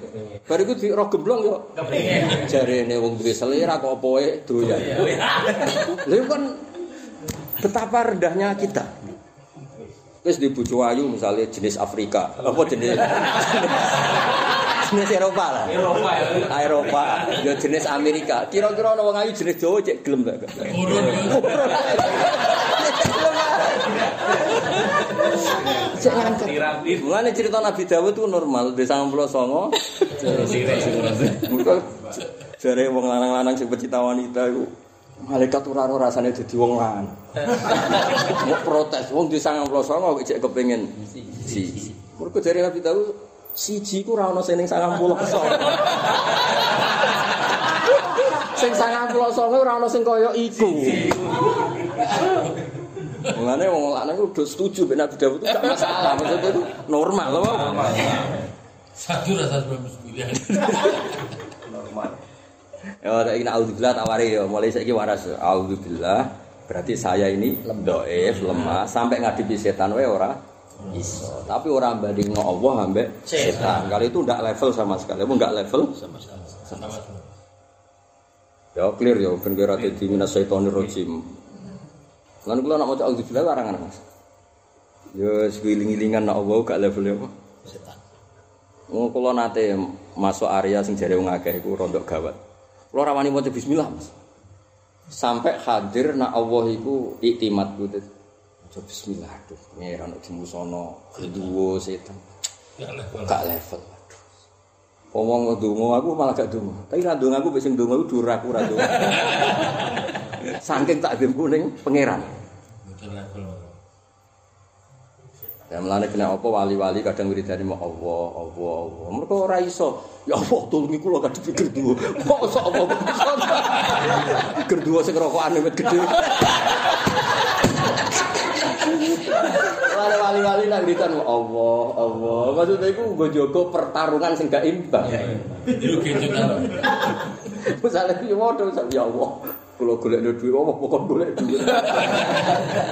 S1: Bar iku di ro gemblong yo kepengin. Jarene wong duwe selera kok opoe doyan. Lha kan betapa rendahnya kita. Wis di bojo ayu misalnya jenis Afrika, apa jenis <laughs> jenis Eropa lah.
S3: Eropa ya.
S1: Eropa, yo jenis Amerika. Kira-kira ana wong ayu jenis Jawa cek gelem gak?
S3: Urun.
S1: Cek ngangkat. Mulane cerita Nabi Dawud itu normal, di 99. Muka jare wong lanang-lanang sing pecinta wanita iku malaikat ora ora rasane dadi wong lanang. <laughs> Mau protes wong di 99 kok cek kepengin si. Mergo jare Nabi Dawud siji ku ora ono sing ning 99. <laughs> Sing 99 ora ono sing kaya iku. Mulane wong lanang ku udah setuju mek Nabi Dawud itu gak masalah, maksudnya itu normal loh.
S3: Satu rasa sebelum sembilan. <laughs>
S1: Ya ora iki auzubillah tawari ya, mulai saiki waras. Auzubillah berarti saya ini doif, lemah, sampai ngadepi setan wae ora iso. Tapi orang bandingno Allah ambek setan. Kali itu ndak level sama sekali. Mau ndak level sama sekali. Ya clear ya ben kira dadi minas syaitonir rajim. Lan kula nak maca auzubillah larangan Mas. Ya segiling-gilingan nak Allah gak level apa?
S3: Setan.
S1: Wong kula nate masuk area sing jare wong akeh iku rondok gawat. Kalau rawani mau bismillah mas. Sampai hadir na Allah itu iktimat gue tuh. bismillah tuh. Ngeran udah musono kedua setan. Gak level. Omong dungo aku malah gak dungo. Tapi lah dungo aku biasanya dungo itu duraku rado. <laughs> Saking tak dimuning pangeran.
S3: Level
S1: Ya melane kena apa wali-wali kadang wiridane mau Allah, Allah, Allah. Mereka ora iso. Ya Allah tulungi kula kadhe pikir duwe. Kok iso apa? Pikir duwe sing rokokan wit gedhe. Wali-wali nak ngritan Allah, Allah. Maksudnya iku nggo jaga pertarungan sing gak imbang.
S3: Itu gitu kan.
S1: Misalnya piye waduh ya Allah. Kula golek duit apa pokok golek duit.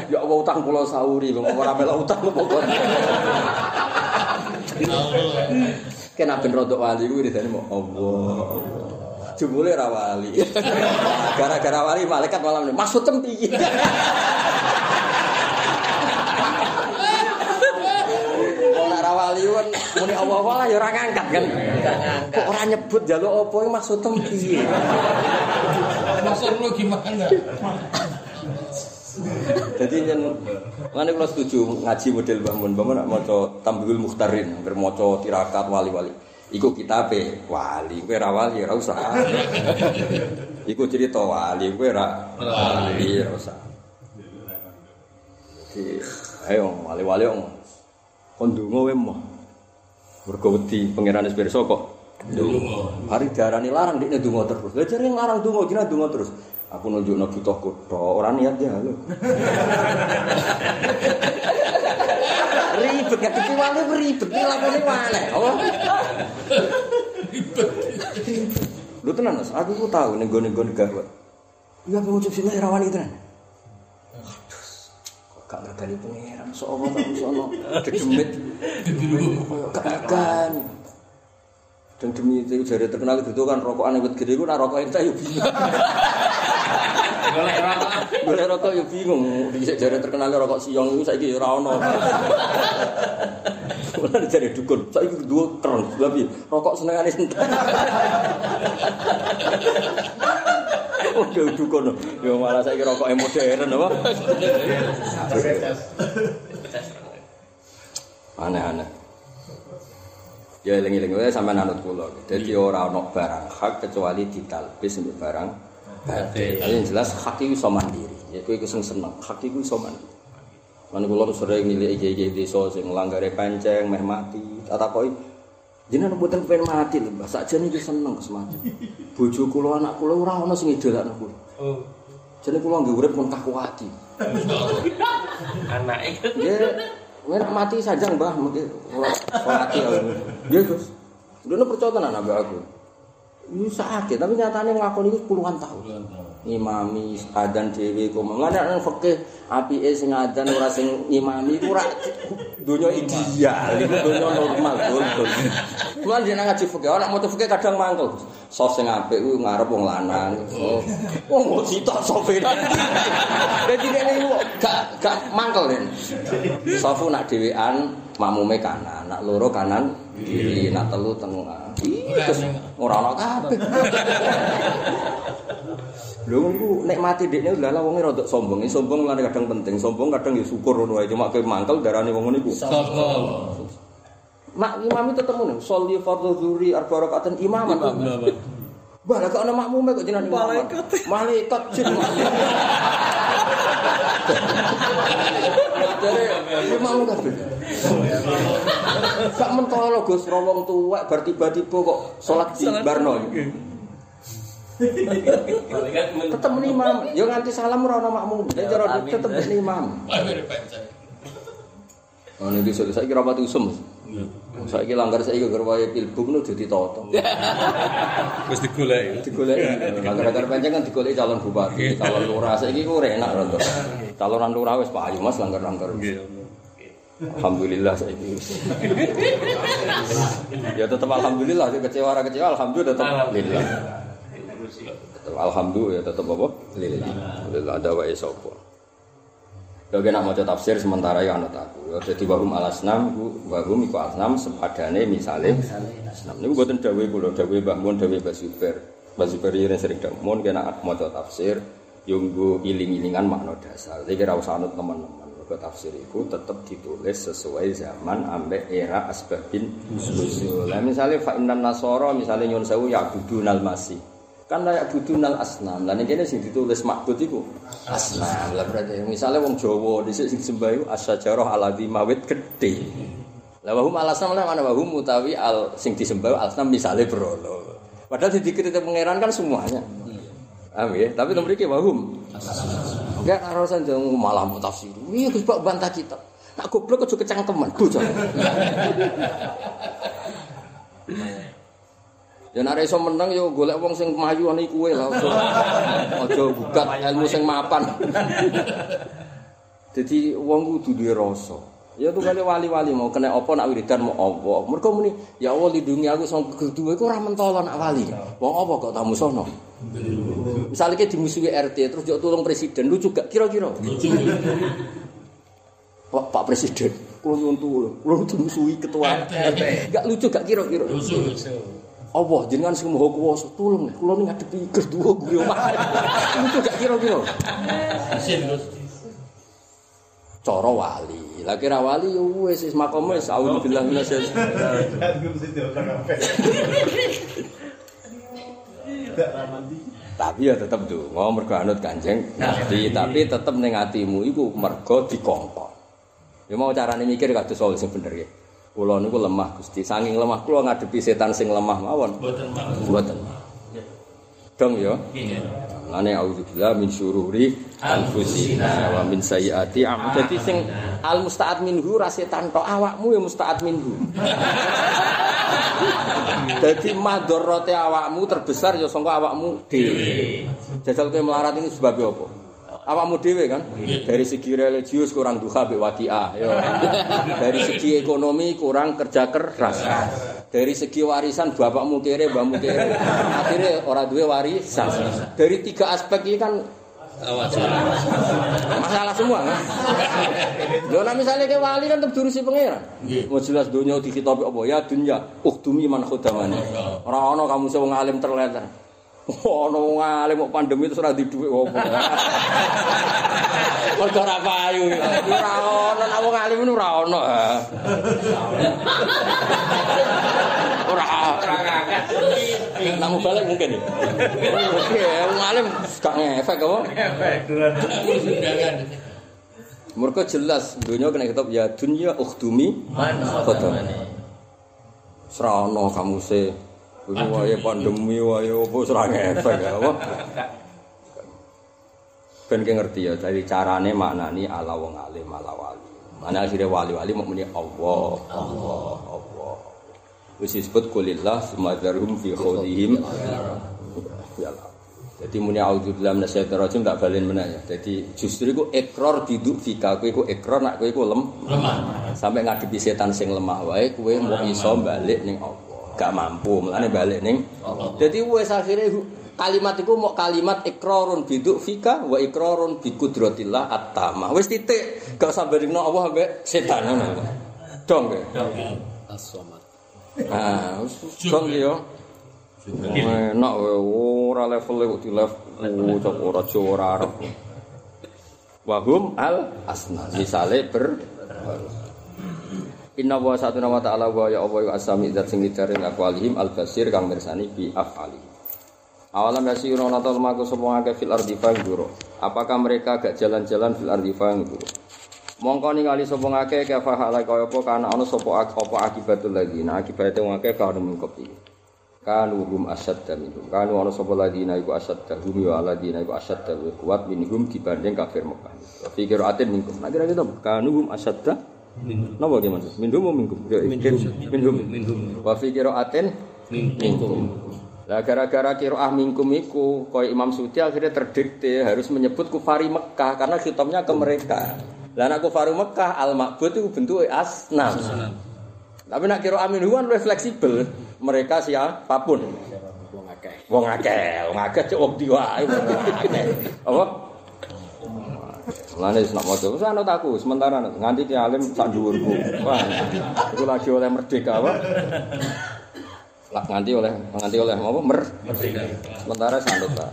S1: ya Allah utang kula sauri kok ora melok utang pokok.
S3: Allah.
S1: Kena ben rodok wali kuwi ridane mau Allah. Jumule ra wali. Gara-gara wali malaikat malam ini maksud piye? Wong nek ra wali kan muni Allah ya ora ngangkat kan. Kok ora nyebut jaluk apa iki maksud piye?
S3: Maksud lu gimana?
S1: Jadi yen ngene kula setuju ngaji model Mbah Mun. Mbah Mun nak maca Tambihul Mukhtarin, hampir maca tirakat wali-wali. Iku kitabe wali, kowe ra wali ora usah. Iku cerita wali, kowe ra wali ora usah. Jadi ayo wali-wali. Kon ndonga wae mo. Mergo wedi pangeran wis pirsa kok. Ndonga. Hari diarani larang dikne ndonga terus. Lah jare larang ndonga, jeneng ndonga terus. Aku nunjukno butuh kutho, ora niat ya lho. <laughs> ribet gak dadi wali ribet lakone wae. Apa? Lu tenan Mas, aku ku tahu ning gone-gone gawat. Iya pengen ngucap sini rawan itu tenan. Aduh, gak ngergani pangeran, sok apa tak sono dedemit. Koyo gak kan. Dan demi itu jari terkenal gitu kan rokokan yang gede itu nah rokok itu ya bingung.
S4: Golek rokok.
S1: Boleh rokok ya bingung. Bisa jari terkenal rokok siong itu saya kira rano. Mulai dari dukun, saya kira dua keren, tapi rokok seneng aneh. Oh, dukun. Ya malah saya kira rokok yang modern, apa? Aneh-aneh. Ya eling-eling wae sampean anut kula. Dadi ora ana barang hak kecuali ditalbis mbek barang batil. Yang jelas hak iku iso mandiri. Ya kowe iku sing seneng, hak iku iso mandiri. Lan kula sering nilai iki-iki desa sing langgare panceng meh mati. Tak takoki jenengan mboten pengen mati lho, Mbah. Sakjane iki seneng semati. Bojo kula anak kula ora ana sing idolakno kula.
S3: Oh.
S1: Jane kula nggih urip mun kakuwati.
S4: Anake
S1: Ya, nek mati sajang, Mbah, mungkin ora mati aku. Nggih, Gus. Dene percaya tenan ambek aku. Ini sakit, tapi nyatanya ngelakoni itu puluhan tahun. Imami, adan ngimami adzan dhewe iku mlane nang fikih apike sing adzan ora sing ngimami iku ora donya ideal iku donya normal dol. Kuwi dene ngaji fikih ora mau fikih kadang mangkel. Sos sing apik kuwi ngarep wong lanang. Oh, wong mau cita sofe. Dadi nek iku gak gak mangkel. Sofu nak dhewean makmume kanan, nak loro kanan. Kiri, nak telu. Terus ora ana kabeh. Lho ku nek mati dekne lha wonge rada sombong. Sombong lan kadang penting. Sombong kadang ya syukur ngono wae. Cuma kowe mangkel darane wong ngono iku.
S3: Sokol.
S1: Mak imam itu ketemu nih. Sholli fardhu dzuri arba rakaatan imaman. Lah kok ana makmume kok jenengan imam. Malaikat. Malaikat jin. Jadi imam kabeh. Gak mentolo Gus rawong tuwek bar tiba-tiba kok salat di barno. Tetep muni imam. Ya nganti salam ora ana makmum. Nek cara tetep imam. Oh, ini bisa saya kira pati usum. Saya kira langgar saya kira wae pilbuk nu jadi toto.
S4: Wis digoleki.
S1: Digoleki. Langgar-langgar panjang kan digoleki calon bupati, calon lurah. Saya kira ora enak rontok. Calonan lurah wis payu Mas langgar-langgar. Alhamdulillah saya kira. <laughs> ya tetap alhamdulillah. Dia kecewa ora kecewa alhamdulillah tetap lillah. Tetap alhamdulillah ya tetap apa? Lillah. Lillah ada wae sapa. Ya kena maca tafsir sementara ya anut aku. Ya dadi wahum alasnam wahum iku alasnam sepadane misale asnam. Niku mboten dawuh kula, dawuh Mbah Mun, dawuh Mbah Zubair. Mbah Zubair yen sering dawuh mun kena maca tafsir yo nggo iling-ilingan makna dasar. Iki ora usah anut teman-teman. Mergo tafsir iku tetep ditulis sesuai zaman ambek era asbabin nuzul. Lah misale fa innan nasara misale nyun sewu ya budunal masih. Kan layak budunal asnam. Lah ning kene sing ditulis makbud iku asnam. Lah berarti misale wong Jawa dhisik sing sembah iku asyajarah alladzi mawit gedhe. Lah wahum alasnam lah mana wahum utawi al sing disembah alasnam misale berolo. Padahal di dikritik pangeran kan semuanya. Paham ya? Tapi nomor iki wahum. Enggak arosan jangan malah mau tafsir. Iya Pak bantah kita. Tak goblok aja kecangkeman, bocah. Ya nek iso menang yo golek wong sing mayu ana kuwe lah. Aja bukat ilmu sing mapan. Jadi wong kudu duwe rasa. Ya tuh kali wali-wali mau kena apa nak wiridan mau apa. Mergo muni ya Allah lindungi aku sing kedua iku ora mentolo nak wali. Wong apa kok tamu sono? Misalnya kayak dimusuhi RT terus jok tolong presiden lucu gak kira-kira? Pak, Pak Presiden, kalau nyuntuh, kalau dimusuhi ketua RT, gak lucu gak kira-kira? Allah jenengan sing maha kuwasa tulung kula ning ngadepi kedua gue omah. <laughs> Lucu gak kira-kira? Cara wali. Lah kira wali ya wis wis makome wis auzubillah minasyaitonir Tapi ya tetep mau mergo anut kanjeng Nabi, tapi tetep ning atimu iku mergo dikongkon. Ya mau carane mikir kados sing bener ya. Kula niku lemah Gusti, saking lemah kula ngadepi setan sing lemah mawon.
S3: Mboten mang.
S1: Mboten. Dong ya.
S3: Nggih.
S1: Lane auzubillah min syururi anfusina wa min sayyiati am. Dadi sing al musta'ad minhu ra setan tok awakmu ya musta'ad minhu. <laughs> Dadi madharate awakmu terbesar ya sangka awakmu dhewe. Jajal kowe melarat ini sebab apa? Awakmu dhewe kan? Dari segi religius kurang duha waqiah ya. <laughs> Dari segi ekonomi kurang kerja keras. Dari segi warisan bapakmu kere, mbahmu kere. Akhirnya ora duwe warisan. Dari tiga aspek ini kan
S4: Awas.
S1: masalah semua kan. Lho misale ke wali kan tetep durusi pangeran. Mau jelas dunia dikitopi apa ya dunya ukhdumi man khudamani. Ora ana kamu sing alim terleter. Ono wong alim kok pandemi terus ora di dhuwit opo. Mergo ora payu. Ora ono nek wong alim ora ono. Ora ora kakek. Namu balik mungkin. Oke, wong alim gak ngefek apa? Mereka jelas dunia kena kitab ya dunia ukhdumi khadam. Serana kamu se ini wae pandemi wae apa serang efek apa. Ben ki ngerti ya dari carane maknani ala wong alim ala wali. Mana akhirnya wali-wali mau muni Allah, Allah, Allah. Wis disebut kulillah sumadharhum fi khawdihim. Ya Allah. Jadi muni auzubillahi minasyaitonir rajim tak balen meneh ya. Jadi justru iku ikrar diduk fika kowe iku ikrar nak kowe iku lem
S3: Lemah.
S1: sampai ngadepi setan sing lemah wae kowe mau iso balik ning Allah. Gak mampu, mulane balik ning. Jadi wis akhire kalimat iku mau kalimat ikrarun biduk fika wa ikrarun bi qudratillah at-tamah. Wis titik, gak usah barengno Allah ambek setan ngono. Dong kowe.
S4: As-Somad.
S1: Ah, dong yo. Enak ora level kok di level cok ora Jawa ora Arab. Wahum al asna. Misale ber Inna wa satuna wa ta'ala wa ya Allah ya asami zat sing lidare akwalihim al basir kang mirsani bi afali. Awalam yasiruna natal maku sapa akeh fil ardi fangguro. Apakah mereka gak jalan-jalan fil ardi fangguro? Mongko ningali sapa akeh kafa halai kaya apa kana ana sapa apa akibatul ladina akibate wong akeh karo mengkop iki. Kanu hum asyadda minhum. Kanu ana sapa ladina iku asyadda hum ya ladina iku luwih kuat minhum dibanding kafir Mekah. Fikir atin minhum. Nah kira-kira kanu hum asyadda Napa ki maksud? Minhum apa minhum? Minhum. Minhum. Wa fi qiraatin minhum. Lah gara-gara qiraah minkum iku koyo Imam Sudi akhirnya terdikte harus menyebut kufari Mekah karena khitamnya ke mereka. Lah nek kufari Mekah al ma'bud itu bentuknya asnam. Tapi nak amin huan lebih fleksibel. Mereka siapa pun.
S4: Wong akeh.
S1: Wong akeh, wong akeh cek wong diwae. <laughs> Apa? Lane wis nak maca. Wis anut aku sementara nganti ki alim sak dhuwurku. Wah. Iku lagi oleh merdeka apa? Lah nganti oleh nganti oleh apa? Mer.
S3: Merdeka.
S1: Sementara sanut ta.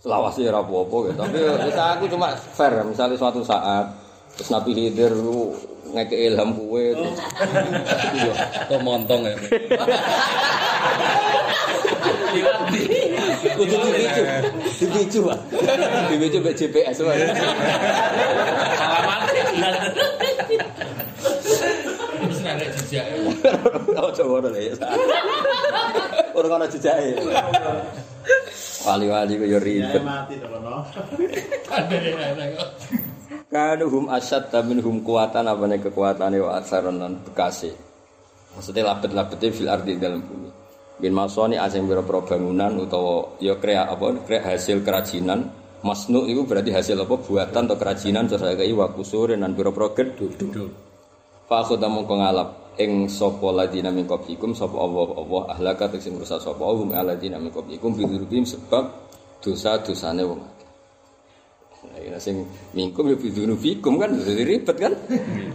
S1: Selawase ora apa-apa gitu. Tapi wis aku cuma fair misalnya suatu saat terus Nabi Khidir lu ngeke ilham iya.
S4: Kok montong ya. <laughs>
S1: Kudu dipicu. Dipicu, Pak. Dipicu mbek GPS, Pak.
S3: Alamat. Wis nek jejak.
S1: Oh, coba ora ya. Ora ana jejake. Wali-wali ku yo ribet.
S3: Ada yang lain kok.
S1: Kanu hum asyad tamin hum kuatan apa nih kekuatannya wa lan bekasi. Maksudnya labet-labetnya fil ardi dalam bumi. Bin masoni asing biro-biro bangunan utawa ya krea apa krea hasil kerajinan masnu itu berarti hasil apa buatan atau kerajinan terus kayak wa kusurin dan biro-biro gedung. Fa aku tamu ngalap ing sapa ladina min qablikum sapa Allah Allah ahlaka sing rusak sapa hum aladina min qablikum bidzurubim sebab dosa-dosane wong. Nah, ini sing mingkum ya fikum kan jadi ribet kan.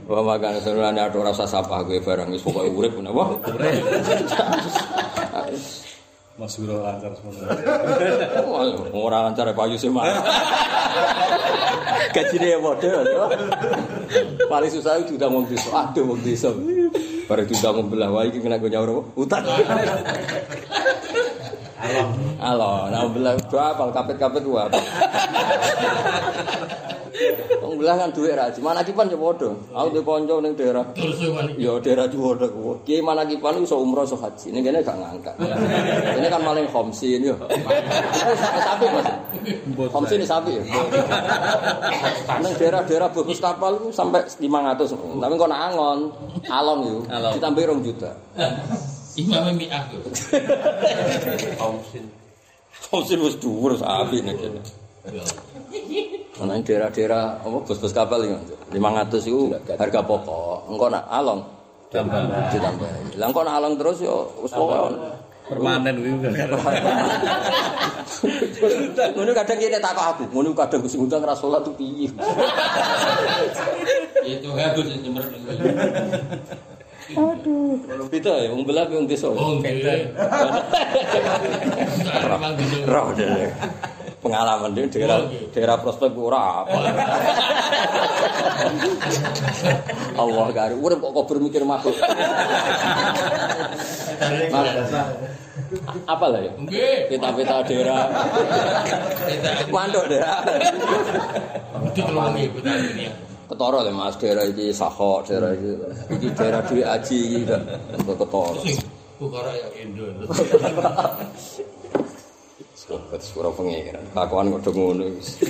S1: Wah makan sebenarnya ada rasa sapa gue barang wis pokoke urip napa. <laughs>
S4: Mas Guru lancar semuanya.
S1: Oh, orang lancar ya Pak Yusuf mah. <laughs> Gaji dia model. Paling susah itu udah mau desa. Aduh mau desa. Baru itu udah mau belah wajib kena gue nyawur utang. Alam. Alam. Nah belah apal Kapet kapet wae. Wong belah kan duwe ra, mana kipan ya padha. Aku di kanca ning daerah
S3: yo.
S1: Ya daerah Juwodo ku. Ki mana kipan iso umroh iso haji. Ning kene gak ngangkat. Ini kan maling homsin yo. Eh, sapi Mas. Homsin sapi ya. Nang daerah-daerah bagus kapal ku sampai 500. Tapi kok nak angon, along yo.
S4: Along.
S1: Ditambahi 2 juta.
S3: Imam Mi'ah yo.
S1: Homsin wis dhuwur sapi nek kene. Ana ing daerah-daerah apa bos-bos kapal iki. 500 iku harga pokok. Engko nak along ditambahi. Lah engko nak along terus yo wis pokoke
S4: Permanen kan. <laughs>
S1: Ngono kadang kene takok aku, ngono kadang Gusti Ngundang ra salat tuh piye. <laughs>
S3: Itu habis nyemer.
S1: Beda ya, wong belah wong desa.
S3: Oh. Memang gitu.
S1: Roh deh. Pengalaman dia daerah daerah prospek ora apa. Allah karo urip kok kok bermikir makhluk. Apa lah ya? Peta-peta daerah mandok daerah.
S3: Itu kalau ini.
S1: Ketara le Mas daerah iki Sahok, daerah iki daerah duwe aji iki kan ketara.
S3: Sing Bukhara ya Indo. <laughs>
S1: Sobat surah pengiran. Kakuan kok do ngono wis. <laughs>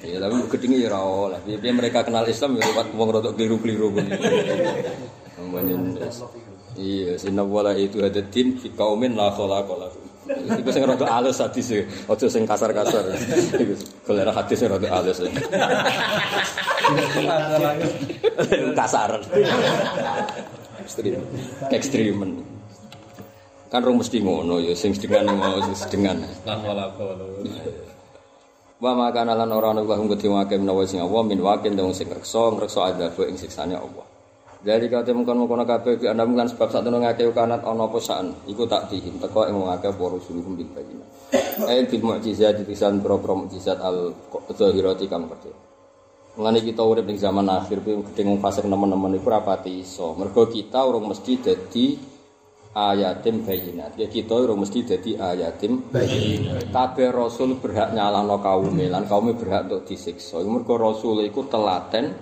S1: Ya tapi gedenge ya ora oleh. Piye mereka kenal Islam ya lewat wong rodok keliru-keliru <laughs> ngono. Ampanin. Iya, sinna wala itu ada din fi qaumin la khalaqa lahum. Iku sing rada alus hadis e, aja sing kasar-kasar. Iku golek hadis rada alus. <laughs> Kasar. Ekstrim. Ekstrimen. Kan rong mesti ngono ya sing sedengan mau sing sedengan.
S4: Lan wala.
S1: Wa maka lan ora ana wa ngudi wake menawa sing Allah min wakin dong sing reksa ngreksa adzab ing siksane Allah. Dari kate mungkon mungkon kabeh ki anda mungkin sebab sak tenan ngake kanat ana apa saan iku tak dihim teko ing wong akeh para suluhum bil bayina. Ail bil mukjizat dipisan pro-pro mukjizat al zahirati kang percaya. Mengenai kita urip ning zaman akhir kuwi gedhe fasik nemen-nemen iku rapati iso. Mergo kita urung mesti dadi ayatim bayinat. Ya kita urung mesti dadi ayatim bayinat. Kabeh rasul berhak nyalahno kaume lan kaume berhak untuk disiksa. Mergo rasul iku telaten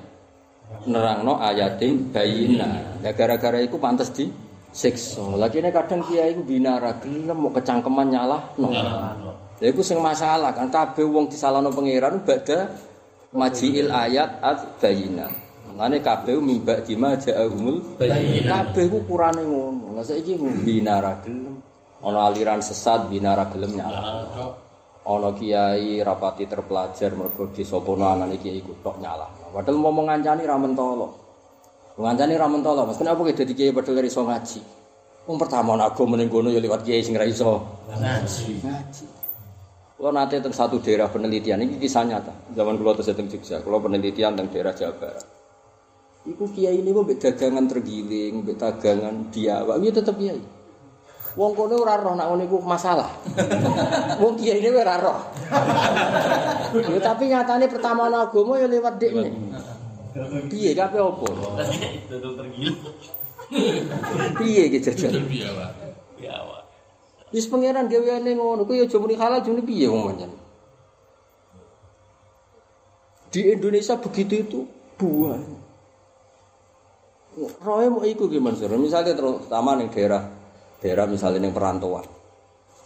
S1: nerangno ayatim bayina. Ya gara-gara iku pantes di siksa. Lagi ini kadang kiai iku binara gelem mau kecangkeman nyalah no. Lha iku sing masalah kan kabeh wong disalahno pangeran badha majiil ayat at bayina. Mane kabeh mimba dima ja'ahumul bayina. Kabeh ku kurane ngono. Lah saiki binara gelem ana aliran sesat binara gelem nyalah. ana kiai rapati terpelajar mergo disopono anane kiai iku tok nyalah. Padahal mau ngancani ra mentolo. Ngancani ra mentolo, Mas. Kenapa ki dadi kiai padahal iso ngaji? Wong pertama ana agama ning kono ya liwat kiai sing ra iso
S3: Ngaji.
S1: ngaji. Kalau nanti tentang satu daerah penelitian ini kisah nyata. Zaman kulo terus teng Jogja, kulo penelitian tentang daerah Jawa Barat. Iku kiai ini kok dagangan tergiling, mbek dagangan dia, wah iya tetep kiai. Wong kono ora roh nek ngono iku masalah. <laughs> Wong kiai ini ora roh. <laughs> Ya, tapi nyatane pertama ana agama ya lewat dekne. Piye kabeh opo? <laughs> Piye iki jajan?
S3: Itu dia, Pak.
S1: Wis pangeran gaweane ngono, kuwi aja muni halal jane piye wong pancen. Di Indonesia begitu itu buah. Roe mau iku gimana sih? Misalnya terus utama ning daerah daerah misalnya ning perantauan.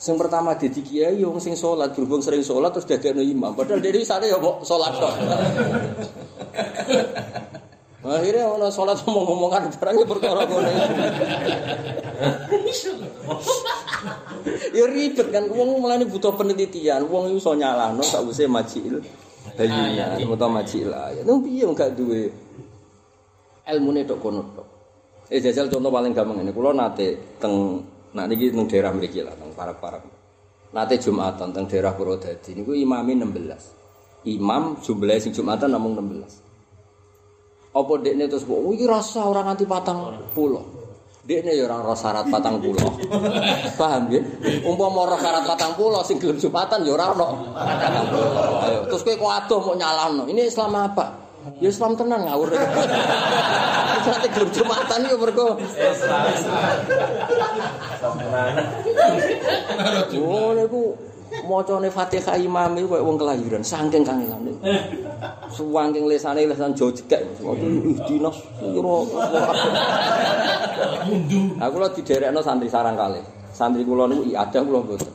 S1: Sing pertama dadi kiai wong sing salat, berhubung sering salat terus dadekno imam. Padahal dhewe sare ya kok salat tok. <laughs> Akhirnya ono salat ngomong-ngomongan barang ya perkara ngono. <laughs> Ya ribet kan wong mulane butuh penelitian. Wong iku iso nyalano sakwise majil. Bayyina, utawa majil ayat. Nang piye gak duwe ilmune tok kono tok. Eh jajal contoh paling gampang ini. Kulo nate teng nah niki teng daerah mriki lah teng parak-parak. Nate Jumatan teng daerah Purwodadi niku imame 16. Imam jumlahe sing Jumatan namung 16. Apa dekne terus kok iki rasa ora nganti patang pulau. Dekne ya ora ora syarat patang pulau. <laughs> Paham ya? Umpama ora syarat patang pulau sing gelem Jumatan ya ora ono terus kowe kok adoh mau nyalano. Ini Islam apa? Ya Islam tenan ngawur. Sate gelem Jumatan ya mergo Oh, niku macane Fatihah imam iku koyo wong kelahiran saking kangelane. Suwangking lesane lesan Jawa cekek. Kira. Aku lho diderekno santri sarang kali. Santri kula niku iada kula mboten.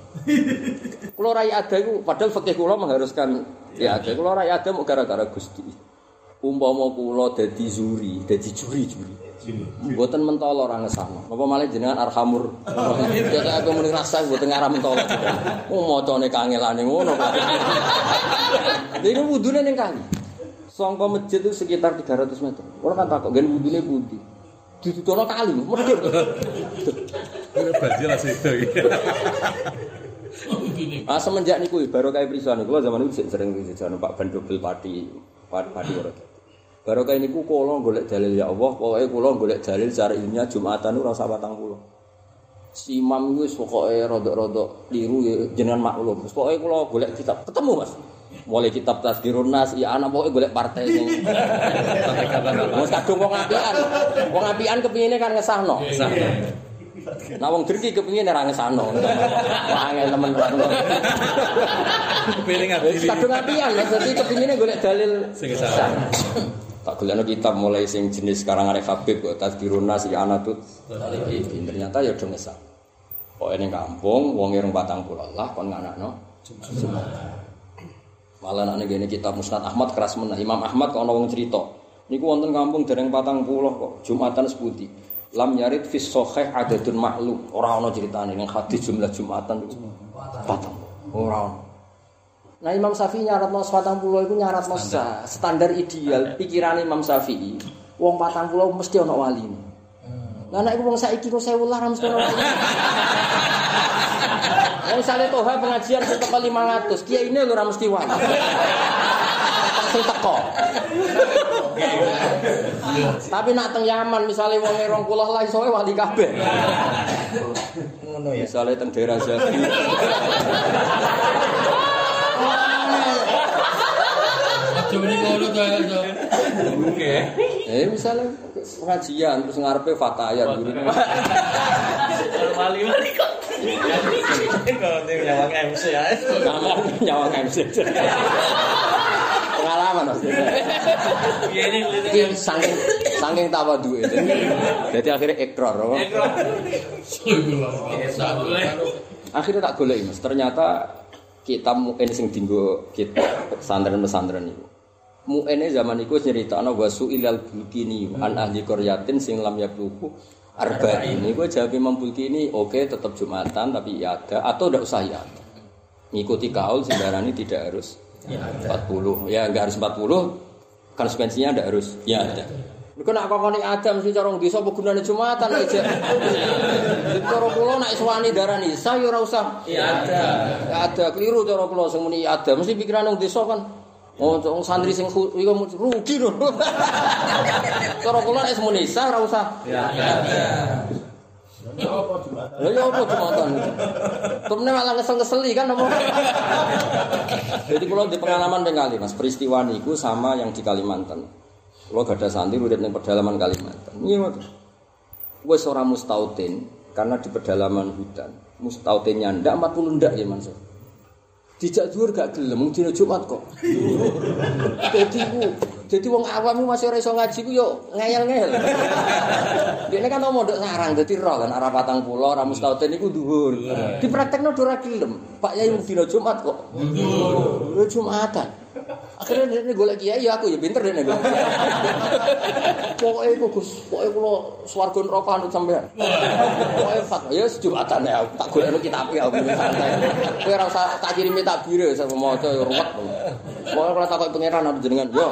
S1: Kula rai ada iku padahal fikih kula mengharuskan iada. Kula rai ada gara-gara Gusti. Umpama kula dadi zuri, dadi juri-juri. Mboten mentolo ora ngesahno. Apa malah jenengan arhamur. Ya aku muni rasa mboten ngarah mentolo. Oh macane kangelane ngono. Dene wudune ning kali. Sangka masjid itu sekitar 300 meter. Ora kan takok gen wudune pundi. Ditutono kali, medhur.
S4: Ini banjir lah sih itu.
S1: Ah semenjak niku baru kayak prison niku zaman itu sering dijajan Pak Bandobel Pati Pati Pati ora. Baru kayak niku kula golek dalil ya Allah, pokoke kula golek dalil secara ilmiah Jumatan ora usah 40. Si imam wis pokoke rodok-rodok liru ya jenengan maklum. Pokoke kula golek kitab ketemu Mas. Mulai kitab Tazkirun Nas, ya anak pokoke golek partai sing <laughs> Wis kadung wong apian. Wong apian kepingine kan ngesahno. Nah wong driki kepingin ora ngesano. Angel temen ora.
S4: Pilih
S1: Wis
S4: ngadili.
S1: kadung apian, dadi kepingine golek dalil
S4: Sing. <coughs>
S1: Tak golekno kitab mulai sing jenis sekarang kok Tazkirun Nas ya anak. Ternyata ya do ngesah. Kok ning kampung wong ireng 40 lah kon nganakno. Malah nek ngene kitab Musnad Ahmad keras menah. Imam Ahmad ana wong cerita. Niku wonten kampung dereng 40 kok Jumatan seputi. Lam yarid fis sahih adadun maklum. Ora ana critane ning hadis jumlah Jumatan itu. Patang. Ora ana. Nah Imam Syafi'i nyaratno 40 iku nyaratno sa- standar ideal pikiran Imam Syafi'i. Wong 40 mesti ana wali. Lah nek iku wong saiki kok 1000 lah ra mesti ana wali. <laughs> Wong sale toha pengajian sing teko 500, kiai ini ora mesti wali. Sing teko. Tapi nak teng Yaman misalnya wong 20 lah iso wali kabeh. Ngono ya. Misale teng daerah. <laughs>
S3: Coba ini kalau tuh aja.
S1: Eh misalnya pengajian terus ngarepe fatayat guru.
S2: Wali-wali kok. Kok nyawang MC ya.
S1: Kamar nyawang MC. Pengalaman maksudnya.
S2: Iya ini
S1: saking saking tawadhu itu. Jadi akhirnya ekor.
S3: Satu lah.
S1: Akhirnya tak golek Mas. Ternyata kita muen sing dinggo kita pesantren-pesantren itu. Muene zaman iku nyeritakno wasu ilal bulkini an ahli qaryatin sing lam yabluhu arba'in. Niku jawab Imam Bulkini, oke tetap Jumatan tapi iada atau tidak usah iada. Ngikuti kaul sembarani tidak harus 40. Ya enggak harus 40. Konsekuensinya tidak harus iada. Niku nak kokone ada mesti cara desa apa gunane Jumatan aja. Cara kula nek suwani darani isa ya ora usah
S2: Iya ada.
S1: Ya ada keliru cara kula sing muni ada mesti pikiran wong desa kan Oh, wong santri sing iku rugi lho. <laughs> Cara kula nek muni isa ora usah.
S2: Iya
S1: Lha ya apa jumatan? Temne malah ngesel-ngeseli kan apa? <laughs> Jadi kula di pengalaman kali Mas, peristiwa niku sama yang di Kalimantan. Kula gak ada santri urip ning pedalaman Kalimantan. Iya ngoten. Wis ora mustautin karena di pedalaman hutan. Mustautinnya ndak 40 ndak ya Mas. Dijak dhuwur gak gelem dina Jumat kok. <laughs> Dadi ku Jadi wong awam masih ora iso ngaji ku yo ngeyel-ngeyel. Dene kan tau mondok sarang dadi roh kan arah patang pulau ora mustautin iku dhuwur. Dipraktekno ora gelem. Pak Yai dina Jumat kok. Dhuwur. Jumatan. Akhirnya dia golek kiai ya aku ya pinter dia golek kiai. Pokoknya iku Gus, pokoknya kula swarga neraka anut sampean. Pokoknya fatwa ya Jumatan ya tak golek kitab ya aku santai. Ora usah tak kirimi takbir ya sama maca ya ruwet. Pokoknya kalau takut pangeran ada jenengan yo.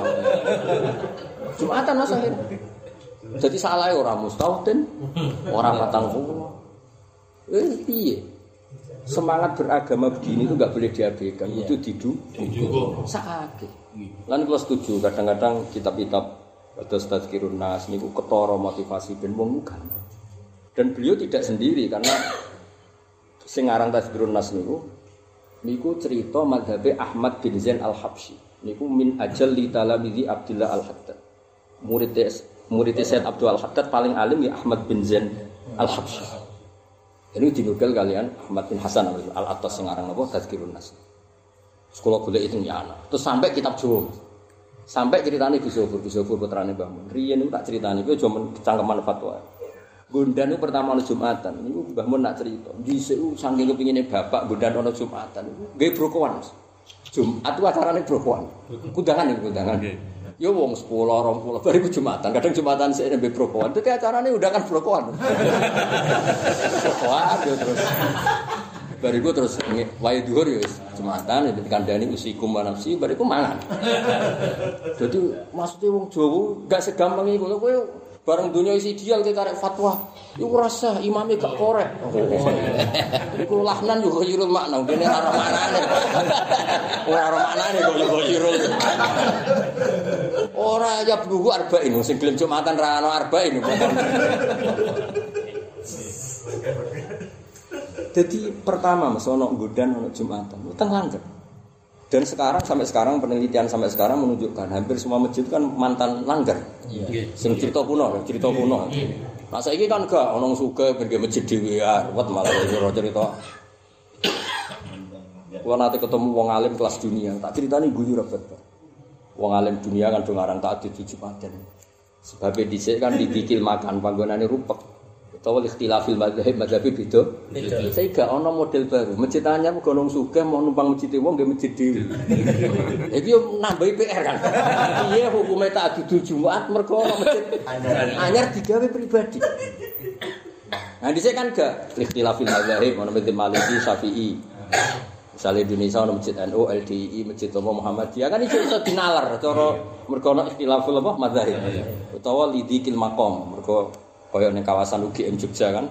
S1: Jumatan mas akhirnya. Jadi salah orang mustautin, orang patang pulau. Eh, iya. Semangat beragama begini itu nggak boleh diabaikan. Itu didu, sakit. Lan kalau setuju, kadang-kadang kitab-kitab atau tazkirun nas niku ketara motivasi ben wong kan. Dan beliau tidak sendiri karena sing aran tazkirun nas niku niku cerita madhabe Ahmad bin Zain al-Habsyi. Niku min ajal li talamidi Abdullah al-Haddad. Murid murid Said Abdul al-Haddad paling alim ya Ahmad bin Zain al-Habsyi. Ini dinukil kalian Ahmad bin Hasan al-Attas yang aran apa Tazkirun Nas. Sekolah boleh itu ya. Terus sampai kitab Jawa. Sampai ceritanya Gus Zofur, Gus Zofur putrane Mbah Mun. Riyen itu tak ceritanya, itu cuma cangkeman fatwa. Gundan itu pertama ono Jumatan, niku Mbah Mun nak cerita. Dhisik saking kepingine bapak Gundan ono Jumatan, nggih brokowan. Jumat itu acarane brokowan. Kundangan niku kundangan. Ya wong 10 20 bariku Jumatan, kadang Jumatan sik nembe brokowan. Dadi acarane undangan brokowan. brokowan yo terus. Bariku terus wae dhuwur ya Jumatan itu dikandani usikum wa nafsi bariku mangan. Jadi maksudnya wong Jawa gak segampang iku lho bareng dunia isi ideal kita karek fatwa. Iku rasa imamnya gak korek. <laughs> Iku lahnan yo khairul makna, dene ora maknane. <laughs> Ora ora maknane kok yo khairul. Ora ya buku arba'in sing gelem Jumatan ra ono arba'in. <laughs> Jadi pertama mas ono godan ono Jumatan, utang langgar. Dan sekarang sampai sekarang penelitian sampai sekarang menunjukkan hampir semua masjid kan mantan langgar. Sing cerita kuno, cerita kuno. Nah saiki kan gak ono suka pergi masjid dhewe ya, ruwet malah cerita cerita. Kalau nanti ketemu wong alim kelas dunia, tak ceritani guyu rapat. Wong alim dunia kan dong aran tak ada Jumatan. Sebabnya dhisik kan dibikil makan panggonane rupek. Utawa ikhtilafil madzhab madzhab beda. Saya gak ono model baru. Masjid anyar gonong sugih mau numpang masjid wong nggih masjid dhewe. <laughs> Iki yo nambahi PR kan. Iya hukumnya tak dudu Jumat mergo ono masjid anyar digawe pribadi. Nah dhisik kan gak ikhtilafil madzhab ono masjid Maliki, Syafi'i. Misalnya Indonesia ono masjid NU, LDI, masjid apa Muhammadiyah kan iso iso dinalar cara mergo ono ikhtilaful apa madzhab. Utawa lidikil makom mergo kaya ning kawasan UGM Jogja kan.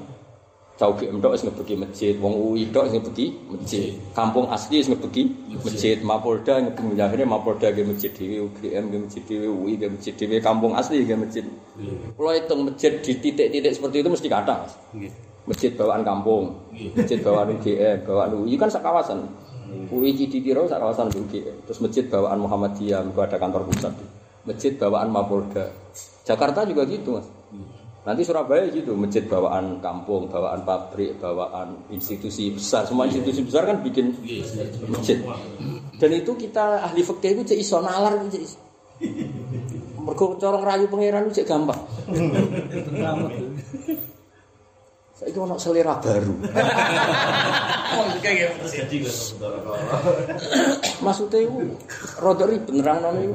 S1: Cau UGM tok wis ngebeki masjid, wong UI tok ngebeki masjid. Kampung asli wis ngebeki masjid, Mapolda ngebeki akhirnya Mapolda ge masjid dhewe, UGM ge masjid dhewe, UI ge masjid dhewe, kampung asli ge masjid. Kalau hitung masjid di titik-titik seperti itu mesti kata, Mas. Masjid bawaan kampung, masjid bawaan UGM, bawaan UI kan sak kawasan. UI Ciditiro sak kawasan UGM. Terus masjid bawaan Muhammadiyah, itu ada kantor pusat. Masjid bawaan Mapolda. Jakarta juga gitu, Mas. Nanti Surabaya gitu, masjid bawaan kampung, bawaan pabrik, bawaan institusi besar. Semua institusi besar kan bikin masjid. Dan itu kita ahli fikih itu cek iso nalar cek iso. Mergo cara ngerayu pangeran cek gampang. Saiki ono selera baru. Maksudnya itu rada ribet nerangno niku.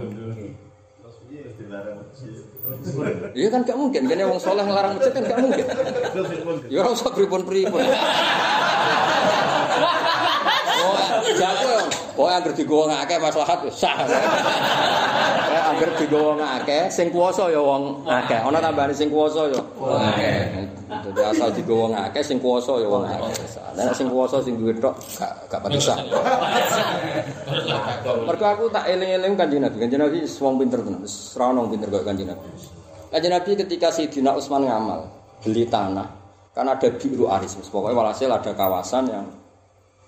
S1: Iya kan gak mungkin, kene wong soleh ngelarang masjid kan gak mungkin. Ya ora usah pripun-pripun. <laughs> Oh, jago ya. Pokoke <laughs> anggere digowo ngake maslahat wis sah. Kayak anggere digowo ngake sing kuwasa ya wong akeh. Ana tambahane sing kuwasa ya akeh. Dadi asal digowo ngake sing kuwasa ya wong akeh. Nek sing kuwasa sing duwe tok gak gak pati sah. Mergo aku tak eling-eling Kanjeng Nabi. Kanjeng Nabi wong pinter tenan. Wis ora ono pinter kok Kanjeng Nabi. Kanjeng Nabi ketika Sayyidina Utsman ngamal beli tanah kan ada biru aris. Pokoknya walhasil ada kawasan yang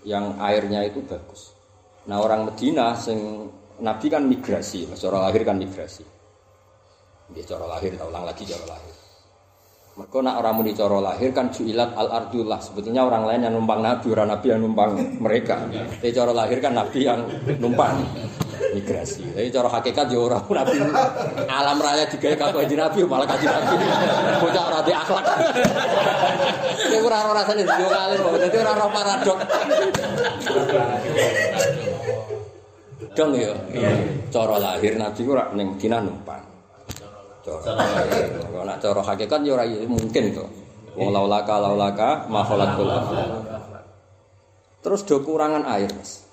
S1: yang airnya itu bagus. Nah orang Medina sing Nabi kan migrasi, cara lahir kan migrasi. Dia cara lahir, tak ulang lagi cara lahir. Mereka nak orang muni cara lahir kan juilat al ardullah. Sebetulnya orang lain yang numpang Nabi, orang Nabi yang numpang mereka. Tapi cara lahir kan Nabi yang numpang. migrasi. Tapi cara hakikat ya ora nabi. Alam raya digawe kanggo kanjeng nabi malah kanjeng nabi. Bocah ora di akhlak. Ya ora ora rasane yo kali kok. Dadi ora ora paradok. Dong ya. Cara lahir nabi ora ning Medina numpang. Cara lahir. Kok nak cara hakikat ya ora mungkin to. Wong laulaka laulaka makhalaqul Terus do kurangan air, Mas.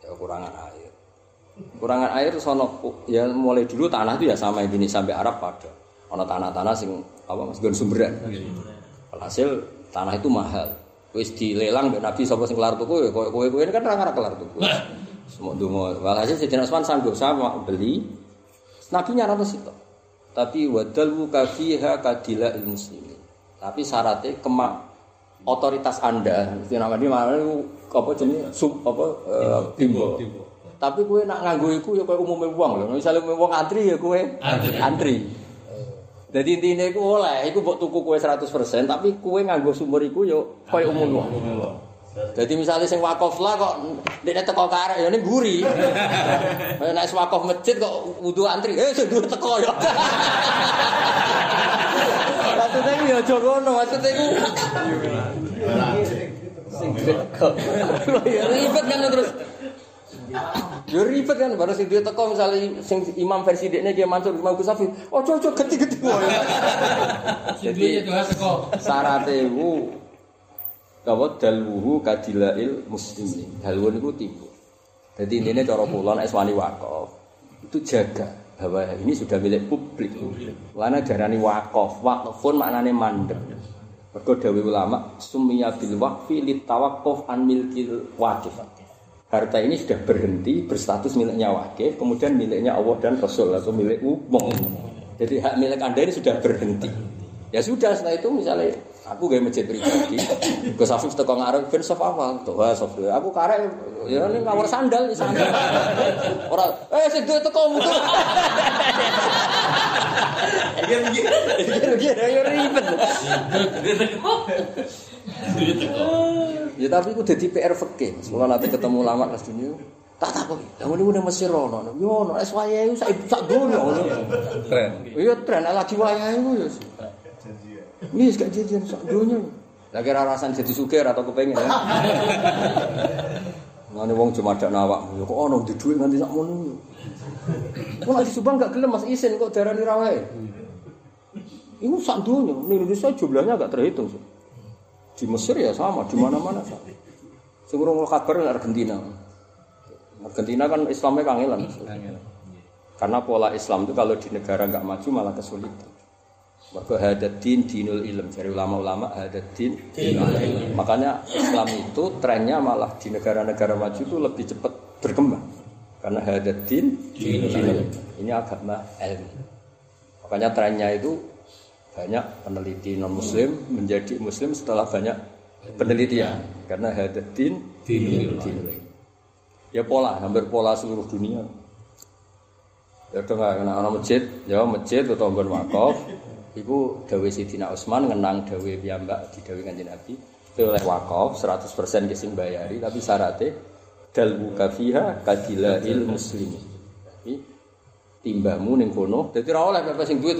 S1: Ya kurangan air. Kurangan air sono ya mulai dulu tanah itu ya sama ini sampai Arab pada. Ono tanah-tanah sing apa Mas gon sumberan. Hasil tanah itu mahal. Wis dilelang mbek Nabi sapa sing kelar tuku ya kowe kowe ini kan ora ngarep kelar tuku. Semua donga. Walhasil Sayyidina Utsman sanggup sama beli. Nabi nyaran situ. Tapi wadal kafiha kadila muslimin. Tapi syaratnya kemak otoritas Anda, mesti nama dia mana itu apa jenis sub apa eh, bimbo. Tapi kue nak nganggo iku ya umumnya uang loh. Misalnya umumnya uang antri ya kue antri. Jadi intinya iku oleh, iku buat tuku kue 100%, tapi kue nganggo sumber iku yo kue umum uang. Jadi misalnya sing wakaf lah kok dia teko karek ya ini guri. Nek wis wakaf masjid kok wudu antri, eh sing dhuwur teko ya. <laughs> Maksudnya iki ya aja ngono, maksudnya iku sing teko. Ya ribet kan terus. Ya ribet kan baru sing duwe teko misalnya sing imam versi dekne Ki Mansur Imam Gusafi. Ojo ojo geti-geti wae.
S3: Jadi itu harus kok.
S1: Sarate wu Kawa dalwuhu kadilail muslimin. Dalwun itu tipu. Jadi intinya cara kula nek wani wakaf itu jaga bahwa ini sudah milik publik. Karena darani wakaf, wakafun maknane mandek. Mergo dawuh ulama summiya bil waqfi litawaqquf an milkil waqif. Harta ini sudah berhenti berstatus miliknya wakif, kemudian miliknya Allah dan Rasul atau milik umum. Jadi hak milik Anda ini sudah berhenti. Ya sudah setelah itu misalnya aku gaya masjid pribadi, Gus Afif teko ngarep ben sop awal, tuh sop. Aku karek ya ini ngawur sandal di sandal. Ora eh sing duwe teko mutu. Iya ya ribet. Ya tapi aku jadi PR fikih. Mula nanti ketemu lama kelas dunia. Tak tak kok. Lah ngene udah Mesir ono. Yo ono es wayahe sak sak donya ngono.
S4: Tren.
S1: Iya tren lagi wayahe ku ya. Wis gak jajan sak. Lah kira rasan jadi sugih atau kepengen ya. <laughs> Ngene wong cuma ada nawak, ya kok ono di dhuwit nganti sak mono. Kok lagi Subang gak gelem Mas Isin kok darani ra wae. Ini sak di Indonesia jumlahnya agak terhitung. Sih. Di Mesir ya sama, di mana-mana sama. Sing kabar Argentina. Argentina kan Islamnya kangelan. Karena pola Islam itu kalau di negara nggak maju malah kesulitan. Mergo hadatin dinul ilm dari ulama-ulama hadatin dinul ilm. Makanya Islam itu trennya malah di negara-negara maju itu lebih cepat berkembang. Karena hadatin dinul ilm. Ini agama ilmu. Makanya trennya itu banyak peneliti non muslim menjadi muslim setelah banyak penelitian karena hadatin dinul ilm. Ya pola, hampir pola seluruh dunia. Ya udah nggak kena orang masjid, ya masjid atau nggon wakaf. Iku Dawe Sidina Utsman ngenang Dawe piyambak di Dawe Kanjeng Nabi. Itu oleh wakaf 100% kising bayari tapi syaratnya dal bukafiha kadilail muslimin. Tapi timbahmu ning kono, dadi ora oleh pepe sing duit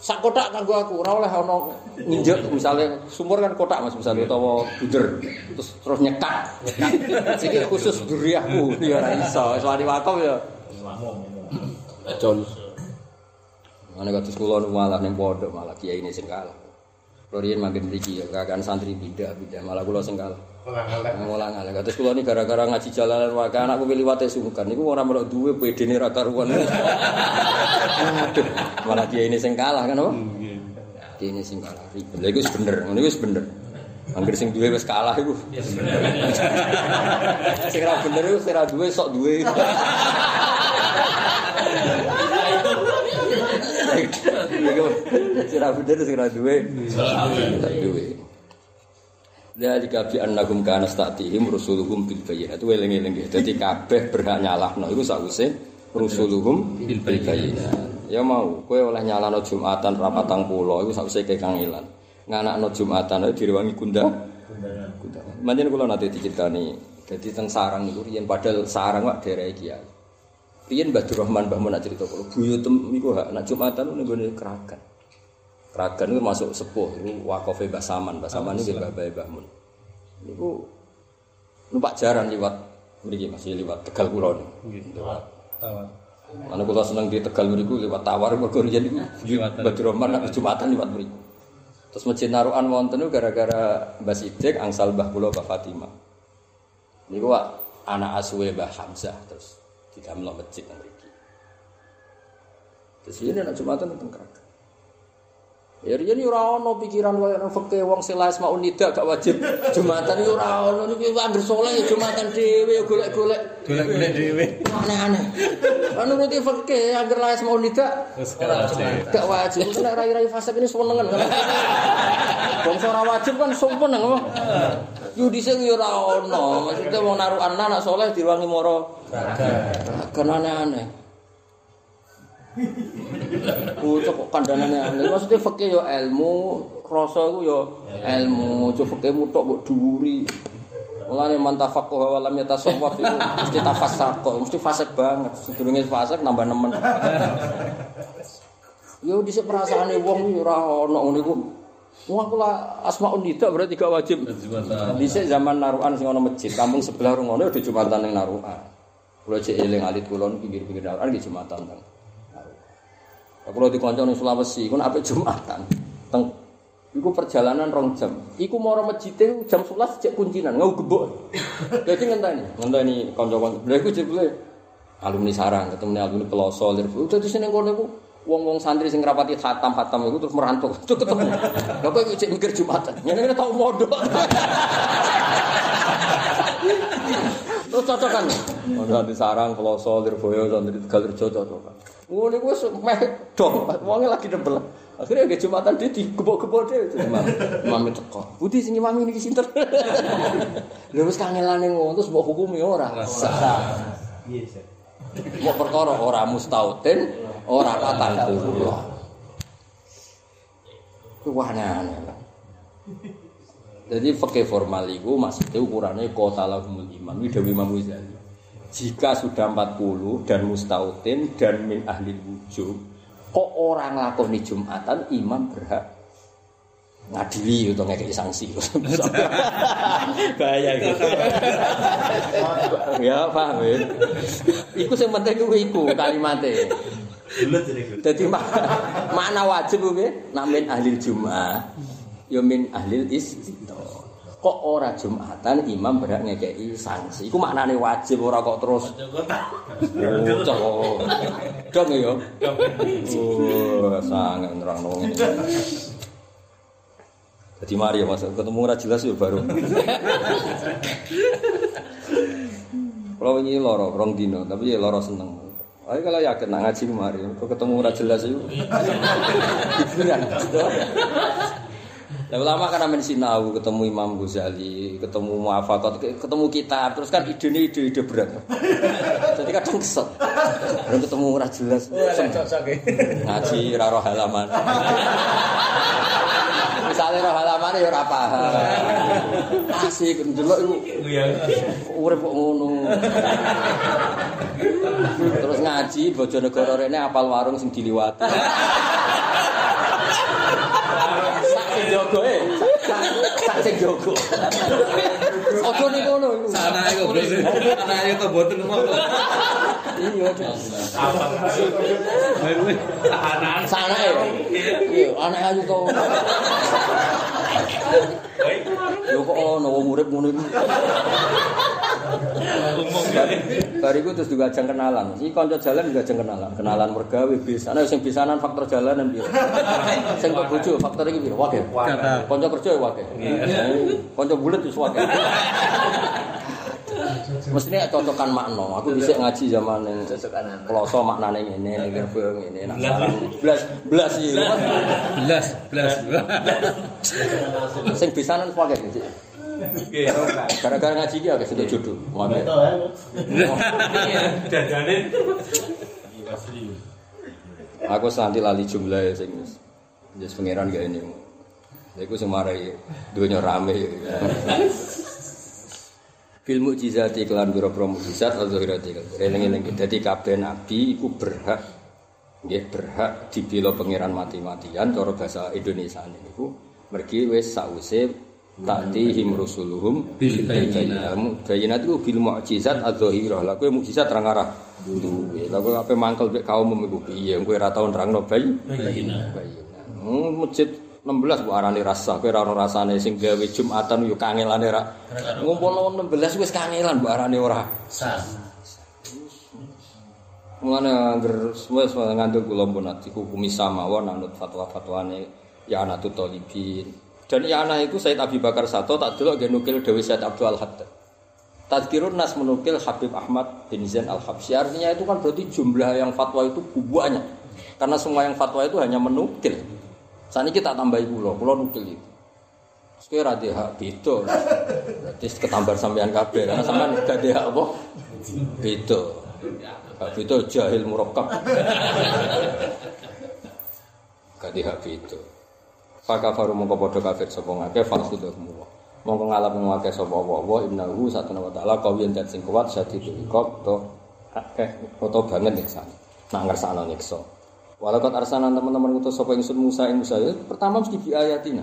S1: sak kotak kanggo aku, ora oleh ana nginjek misalnya sumur kan kotak Mas misalnya utawa bunder terus terus nyekat. Iki khusus duriahku ya ora iso. Wis wani wakaf ya. Jon. Ana kados kula nu malah ning pondok malah kiai ini sing kalah. Manggen mriki ya kakan santri bidah-bidah malah kula sing kalah. Mulang ala kados kula ni gara-gara ngaji jalanan wae anakku liwate sungkan niku ora melok duwe bedene ra karuan. <laughs> Aduh, malah kiai ini sing kalah kan apa? Kiai ini sing kalah. Lha iku wis bener, iku wis bener. Angger sing duwe wis kalah iku. <laughs> Sing ra bener iku sing ra duwe sok duwe. <laughs> Sing ra bener sing ra duwe. Sok duwe. Dzalika bi annahum kana statihim rusuluhum bil bayyinat. Eling-eling nggih. Dadi kabeh berhak nyalahno iku sakwise rusuluhum bil bayyinat. Ya mau kowe oleh nyalano Jumatan rapatang pulo iku sakwise kekangilan. Nganakno Jumatan itu direwangi kunda. Kunda. Manjen kula nate diceritani Jadi teng sarang niku riyen padahal sarang wak daerah kiai. Riyen Mbah Durrahman Mbah Mun nak cerita kula buyutem niku hak nak Jumatan niku nggone keragan. Keragan niku masuk sepuh niku wakofe Mbah Saman. Mbah Saman niku Mbah Bae Mbah Mun. Niku numpak jaran liwat mriki masih liwat Tegal kula niku.
S4: Tawar.
S1: Mana kula seneng di Tegal mriku liwat tawar mergo riyen niku
S4: Jumatan.
S1: Nak Jumatan liwat mriku. Terus masjid narukan wonten gara-gara Mbah Sidik angsal Mbah kula Mbah Fatimah. Niku anak asuhe Mbah Hamzah terus didamel masjid mriki. Terus ini anak Jumatan teng Kragan. Ya riyen ora ono pikiran kaya nang fikih wong sing la asmaul nida gak wajib Jumatan yo ora ono niku anggere saleh ya Jumatan dhewe ya golek-golek
S4: Golek-golek dhewe.
S1: aneh-aneh. Kan nuruti fikih anggere la asmaul nida gak wajib. Mungkin nek rai-rai fasik ini kan. Wong ora wajib kan seneng apa? Yo dhisik yo ora ono. Maksudnya wong narukan anak soleh diwangi moro. Kan aneh-aneh. Ucap kok kandhanane aneh. Maksudnya fikih yo ilmu, rasa iku yo ilmu. Cuk fikih mutok mbok dhuwuri. Mulane man tafaqqa wa lam yatasawwaf itu mesti tafasaq, mesti fasik banget. Sedurunge fasik nambah nemen. Yo dhisik perasaane wong yo ora ono ngono iku. Wong aku lah asmaul nida berarti gak wajib. Dhisik zaman narukan sing ana masjid, kampung sebelah rungono udah jumatan ning narukan. Kula cek eling alit kula niku pinggir-pinggir narukan nggih jumatan teng. Kula dikonco ning Sulawesi, iku apik jumatan. Teng iku perjalanan rong jam. Iku moro masjid jam 11 cek kuncinan, ngau gebok. Dadi ngenteni, ngenteni kanca-kanca. Lha iku jebule alumni sarang, ketemu alumni peloso, lirbu. Dadi sing ning kono iku wong-wong santri sing ngrapati khatam-khatam iku terus merantau. Itu ketemu. Kok iku cek mikir Jumatan. Ngene-ngene tau mondok. Terus cocokan. Santri sarang, peloso, lirboyo, santri tegal rejo cocokan. Ngono iku wis meh dong, wonge lagi debel. Akhirnya nggih Jumatan dia digebok-gebok dhewe imam. Imam teko. Budi sing imam niki sinten? <laughs> Lha wis kangelane ngono terus mbok hukumi ora. Sah. Mau perkara ora mustautin, ora kata itu. Itu aneh-aneh. Jadi fakih formal itu maksudnya ukurannya kota lahumul imam. Ini Dewi Imam Ghazali. Jika sudah 40 dan mustautin dan min ahli wujud, kok orang lakoni Jumatan imam berhak ngadili atau ngekei sanksi. <laughs> Bahaya gitu. ya paham ya. Iku sing penting kuwi iku kalimatnya.
S2: Jadi gue. <laughs>
S1: Makna wajib kuwi nak min ahli Jumat. Ya min ahli istiqo. Kok ora Jumatan imam berhak ngekei sanksi. Iku maknane wajib ora kok terus bocah. Dong ya. Oh, sangat nerangno ngene. Jadi mari ya Mas, ketemu ora jelas ya baru. Kalau ini loro, rong dino, tapi ya loro seneng. Ayo kalau yakin nak ngaji kemari, kok ketemu ora jelas itu. Hiburan. Ya ulama kan amin sinau, ketemu Imam Ghazali, ketemu Muafakat, ketemu kitab, terus kan ide ini ide-ide berat. <laughs> Jadi kadang kesel. Kadang ketemu ora jelas. Ngaji raro halaman. <laughs> Misalnya roh halaman ya ora paham. Asik ndelok iku urip kok ngono. Terus ngaji Bojonegoro rene apal warung sing diliwati. <laughs> kowe. Sak sing jogo. Aja ning ngono iku.
S4: Sana kok Bros. Ana ya to boten ngono.
S1: Iyo.
S4: Ana
S1: sana. Iyo, ana ayu to. Yo kok ana wong urip ngono iku. Bariku terus juga ajang kenalan. Iki kanca jalan juga ajang kenalan. Kenalan mergawe bis. Ana sing bisanan faktor jalanan piye. Sing kok bojo faktor iki piye?
S4: Kata.
S1: Kanca kerja ya wae. Kanca bulet wis wae. Mestinya cocokan makna. Aku bisa ngaji zaman yang kloso maknane ngene, ning gerbong salam. Blas, blas iki.
S4: belas belas.
S1: Sing bisanan wae iki. Gara-gara ngaji iki akeh sing jodoh. Wae.
S2: Dadane.
S1: Aku santi lali jumlah sing wis. Wis pangeran gak ini. Iku sing marai dunya rame. Bil mukjizati kelan pira-pira mukjizat al-zahirati. Eling-eling dadi kabeh nabi iku berhak nggih berhak dibela pangeran mati-matian cara bahasa Indonesia niku mergi wis sause ta'tihim rusuluhum
S4: Bil bayyinat.
S1: Bayinat itu bil mukjizat al-zahirah. Lah kowe mukjizat terang arah duwe. Lah kowe ape mangkel mek kaum iku piye? Kowe ora tau nerangno bayi.
S3: Bayina.
S1: Bayinat. Hmm, masjid 16 kok arane rasa, kowe ora ono rasane sing gawe Jumatan yo kangelane ra. Ngumpulno 16 wis kangelan mbok arane ora. Mulane angger wis ngandel kula pun ati hukumi samawon anut fatwa-fatwane ya anatu talibin. Dan ya anak itu Said Abi Bakar Sato tak delok nggih nukil Dewi Said Abdul Haddad. Tadkirun Nas menukil Habib Ahmad bin Zain Al-Habsyi. Artinya itu kan berarti jumlah yang fatwa itu banyak. Karena semua yang fatwa itu hanya menukil. Saat ini kita tambahi pulau, pulau nukil itu. Sekali rada hak beda. Berarti ketambar sampean kabeh. Karena sampean gak ada hak apa? Beda. Hak jahil murakkab. Gak ada hak. Fakafaru mongko padha kafir sapa ngake falsudahmu. Mongko ngalap ngake sapa wa innahu satuna wa ta'ala kawiyan dan sing kuat sadidul iqab to akeh foto banget nyiksa. Nah ngersakno nyiksa. Walakat arsanan teman-teman utus sapa ingsun Musa ing Musa ya, pertama mesti di ayatina.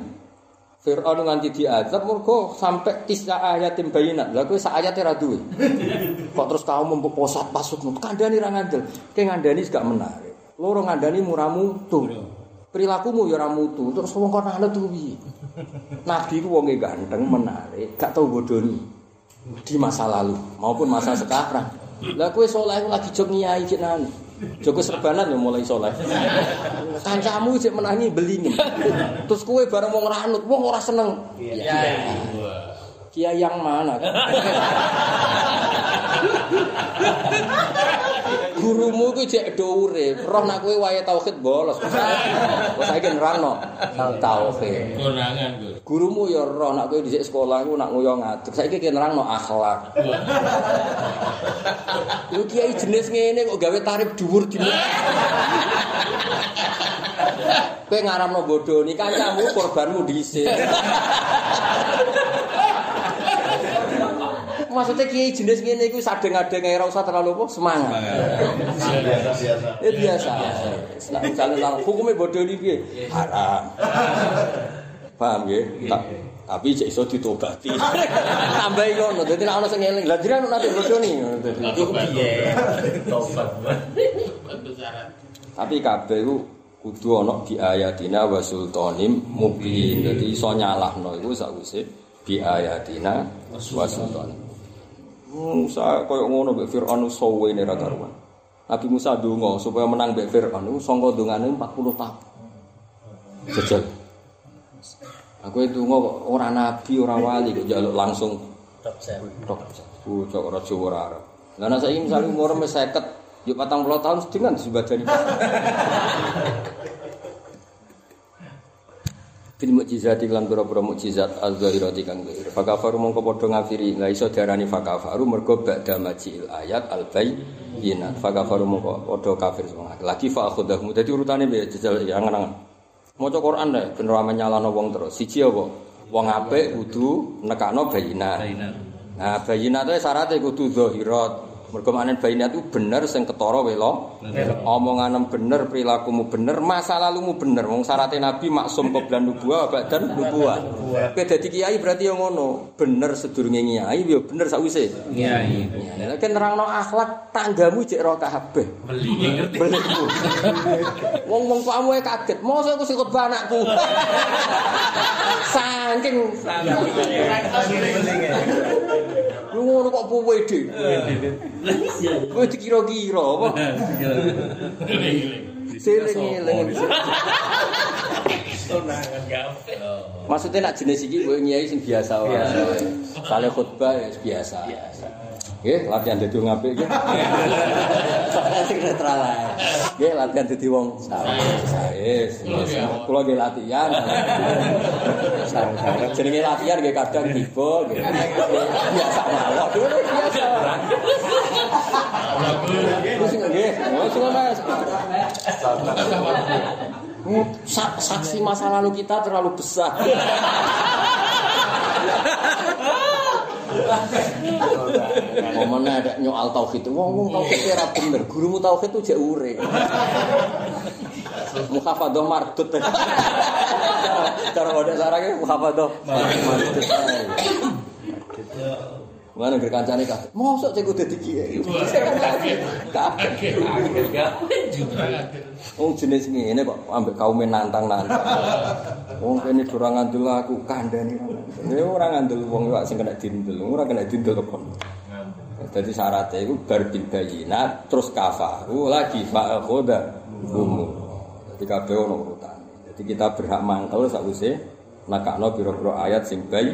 S1: Fir'aun nganti diazab mergo sampai tis'a ayatin bayinat. Lah kowe sak ayate. Kok terus kamu memposat pasutmu. Kandhani ra ngandel. Ke ngandani gak menarik. Loro ngandani muramu tuh. Perilakumu ya ora mutu. Terus wong kok anut tuh piye? Nabi ku wonge ganteng, menarik, gak tau bodoni. Di masa lalu maupun masa sekarang. Lah kowe saleh lagi jog nyai cek nang. Joko serbanan ya mulai soleh. Kancamu cek menangi belingem. Terus kowe bareng wong ranut, wong ora seneng.
S3: Iya.
S1: Kiai yang mana? <laughs> Gurumu ku cek do urip, roh nak kowe wae tauhid bolos. Wes saiki nerangno tauhid.
S3: Kurangan Gus.
S1: Gurumu ya roh nak kowe dhisik sekolah ku nak nguyo ngatur. Saiki ki nerangno akhlak. Lu kiai jenis ngene kok gawe tarif dhuwur dino. Kowe ngaramno bodoni kancamu korbanmu dhisik. Maksudnya kiai jenis ngene iku sadeng-adeng ora usah terlalu apa semangat.
S2: Biasa-biasa.
S1: Ya biasa. Nah, misalnya lang hukumnya bodoh ini piye? Haram. Paham ya? Tak tapi cek iso ditobati. Tambahi ngono, dadi nek ana sing eling, lha jenengan nate bodoh nih.
S2: Iku piye? Tobat.
S3: Itu syarat.
S1: Tapi kabeh ku kudu ana bi ayatina wa sultanim mubin. Dadi iso nyalahno iku sakwise bi ayatina wa sultanim. Musa koyo ngono mbek Firaun sowe ne ra karuan. Nabi Musa donga supaya menang mbek Firaun sangka dongane 40 tahun. Jajal. Aku itu kok ora nabi, ora wali kok njaluk langsung
S2: Top set.
S1: tok. Bocah ora Jawa ora Arab. Lah nek saiki misale umur wis 50, yo 40 tahun sedingan disebadani. <laughs> Fil mukjizati lan pira-pira mukjizat az-zahirati kang zahir. Fakafaru mongko padha ngafiri. Lah iso diarani fakafaru mergo ba'da majil ayat al-bayyinat. Fakafaru mongko padha kafir semua. Lagi fa akhudahum. Dadi urutane piye jajal ya angen-angen. Maca Quran deh ben ora menyalahno wong terus. Siji apa? Wong apik kudu bayinat.
S4: Bayinat.
S1: Nah, bayinat itu syaratnya kudu zahirat. Mergo manen bayinat itu bener sing ketara wela. Omonganem bener, perilakumu bener, masa lalumu bener. Wong syaratnya Nabi maksum qoblan nubuwah dan nubuwah. Kowe dadi kiai berarti yo ngono. Bener sedurunge kiai yo bener sakwise.
S3: Iya.
S1: Ya, nek nerangno akhlak tanggamu cek ro kabeh.
S3: Beli ngerti. <laughs>
S1: Wong-wong tuamu ae kaget. Mosok aku sing khotbah anakku. <laughs> Saking lu ngono kok puwe dik. Kowe dikira-kira apa? <laughs> Seling-eling. Maksudnya nak jenis iki kowe nyai sing biasa wae. Kale khotbah ya biasa. Nggih, latihan dadi wong apik nggih. Sing netral ae. Nggih, latihan dadi wong sae. Kula nggih latihan. Sae. Jenenge latihan nggih kadang tiba nggih. Biasa mawon. Biasa. Terus nggih, wis Mas. Sa- saksi masa lalu kita terlalu besar. Momennya ada nyoal tauhid. Wong wong tauhid ora bener. Gurumu tauhid tuh jek ure. Muhafadah mardut. Cara kode sarangnya muhafadah mardut. Mana ngger kancane kabeh. Mosok cek udah. Kaget,
S3: kaget. Juga.
S1: Wong jenis ngene kok ambek kaum nantang-nantang. Wong kene ora ngandel aku kandhani. Ya ora ngandel wong kok sing kena dindel, ora kena dindel kok. Jadi syaratnya itu bayinat terus kafaru lagi fa'akhoda gumu. Jadi kabeh ono urutan. Jadi kita berhak mangkel sakwise nakakno pira-pira ayat sing bayi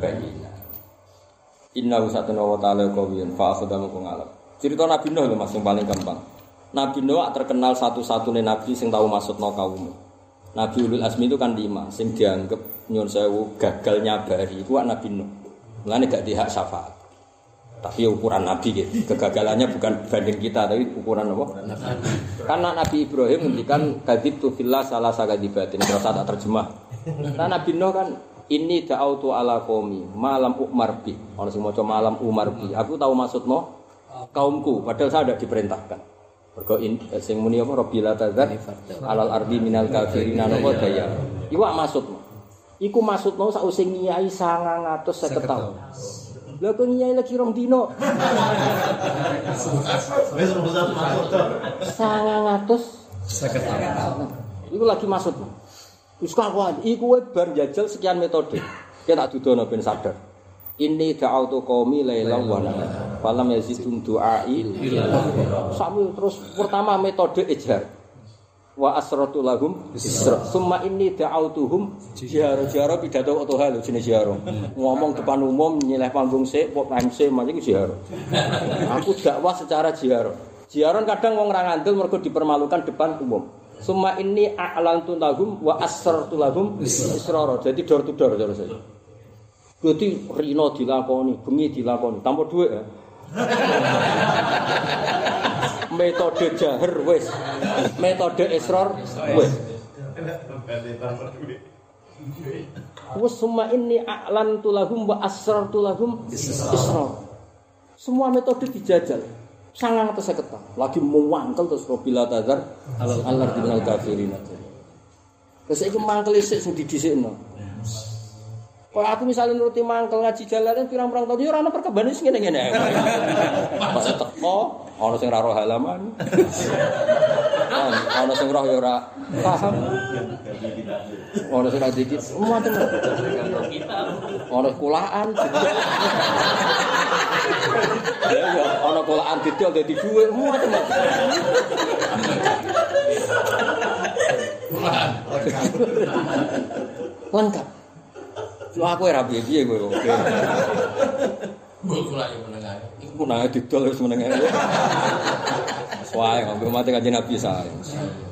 S1: bayinat. Inna usatuna wa ta'ala kawiyun fa'akhoda mengko ngalap. Cerita Nabi Nuh Mas yang paling gampang. Nabi Nuh terkenal satu-satunya nabi sing tahu maksudno kaum. Nabi Ulul Azmi itu kan lima, sing dianggap nyun sewu gagal nyabari itu Nabi Nuh. Mulane gak dihak syafaat. Tapi ukuran Nabi gitu. Kegagalannya bukan banding kita, tapi ukuran apa? Karena Nabi Ibrahim ngendikan kadib tu fillah salah sagadibatin. Saya tak terjemah. Nah Nabi Nuh kan ini da'autu ala qaumi malam umar bi. Ono sing maca malam umar bi. Aku tahu maksudno kaumku padahal saya tidak diperintahkan. Mergo eh, sing muni apa rabbil tadzar alal ardi minal kafirina napa daya. Iwak maksudno. Iku maksudno sause ngiyai 950 tahun. Lah kok ngiyai lagi rong dino.
S2: Wis rusak masuk to.
S1: 900 Iku lagi maksud. Wis kawan, iku kowe bar jajal sekian metode. Kita tak dudono ben sadar. Ini da'autu qaumi lailan wa nahar. Falam yazidum du'ai Sami terus pertama metode ijhar. Wa asratu lahum isra. Summa inni da'autuhum jihara jihara pidato oto hal jenis jihara. Ngomong depan umum nyileh panggung sik, pok MC macam iku jihara. Aku dakwah secara jihara. Jihara kadang wong ra ngandel mergo dipermalukan depan umum. Summa inni a'lantu lahum wa asrartu lahum israra. Jadi door to door cara saya. Berarti rino dilakoni, bengi dilakoni, tanpa duit ya. <laughs> Metode jahar wis. Metode israr wis. Wes semua ini a'lan tulahum wa asrar tulahum israr. Semua metode dijajal. Sangang atas seketa. Lagi mewangkel terus robila tazar alar di minal kafirin. Terus itu mangkel isik sing didhisikno. Kalau aku misalnya nuruti mangkel ngaji jalanan pirang-pirang tahun ya ora ono perkebane sing ngene-ngene. <laughs> Pas teko ana sing ora roh halaman. <laughs> Ana sing roh ya ora paham. Ana sing dikit. Macam Ana kulaan. Ya ana kulaan didol dadi dhuwit macam Lengkap. Lu aku ora piye-piye kowe
S3: Gue kulak yang menengah.
S1: Iku nang didol wis meneng ae. Wae ngombe mate kanjeng Nabi sae.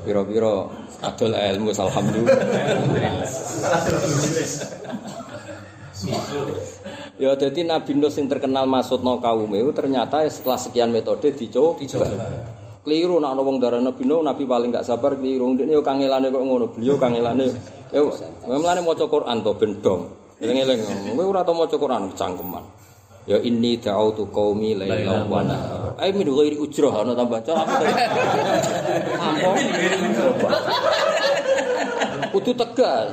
S1: Piro-piro adol ilmu alhamdulillah. Ya jadi Nabi Nuh sing terkenal maksudno kaum itu ternyata setelah sekian metode dicoba. Keliru nak ana wong darah Nabi Nuh, Nabi paling gak sabar keliru. Ndekne yo kangelane kok ngono, beliau kangelane. Yo, memlane maca Quran to ben dong. Eling-eling, kowe ora tau maca Quran cangkeman. Ya inni da'autu qaumi lailan wa nahar. Ai min ghairi ujrah ana tambah cara. Ampun. Kudu tegas.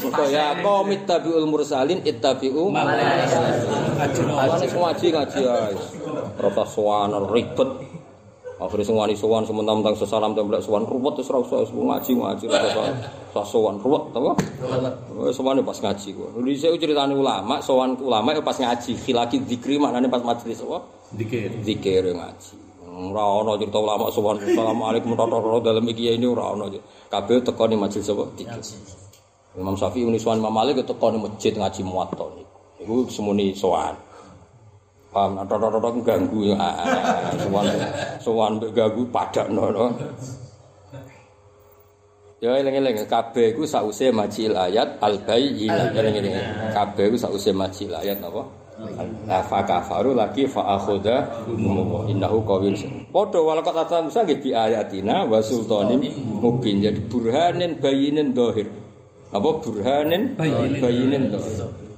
S1: Kok ya qaum ittabi'ul mursalin ittabi'u Awane ngaji ngaji ae. Rata sowan ribet. Akhirnya semua wani sowan sementang-mentang sesalam temblek sowan ruwet terus ora usah ngaji ngaji rasa sowan ruwet apa? Wes sowane pas ngaji kok. Dhisik ceritane ulama, sowan ulama pas ngaji, khilaki zikri maknane pas majelis apa?
S4: Dikir.
S1: Zikir ya ngaji. Ora ana cerita ulama sowan Assalamualaikum warahmatullahi dalam iki ini ora ana. Kabeh teko ni majelis apa? Zikir. Imam Syafi'i uni sowan Imam Malik teko ni masjid ngaji muwatta niku. Iku semuni sowan. Paham, rata-rata ganggu ya. Sowan sowan mbek ganggu padakno no. Ya eling-eling kabeh iku sause majil ayat al-bayyinah. Eling-eling kabeh iku sause majil ayat napa? La fa kafaru lagi fa akhudha innahu qawiyyun. Padha walakat atan Musa nggih bi ayatina wa sultanin mubin. Jadi burhanin bayinin dohir. Apa burhanin bayinin dohir.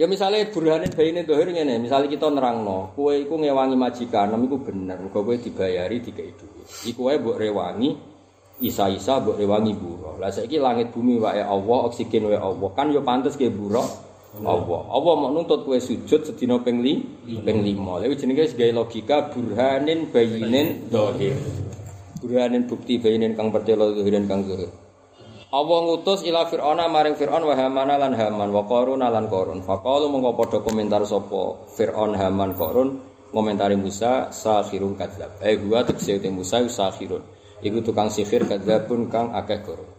S1: Ya misalnya burhanin bayine dohir ngene, misalnya kita nerangno, kowe iku ngewangi majikan, iku bener, muga kowe dibayari dikai duit. Iku wae mbok rewangi isa-isa mbok rewangi buruh. Lah saiki langit bumi wae Allah, oksigen wae Allah. Kan yo pantes ke buruh Allah. Allah mau nuntut kowe sujud sedina ping li, ping 5. Lha iki jenenge sebagai logika burhanin bayinin dohir. Burhanin bukti bayinin kang pertelo dohirin kang dohir. Allah ngutus ila Fir'auna maring Fir'aun wa Hamana lan Haman wa Qarun lan Qarun. Faqalu mongko padha komentar sapa Fir'aun Haman Qarun ngomentari Musa sahirun kadzab. Eh gua tekse te Musa sahirun. Iku tukang sihir kadzabun kang akeh goro.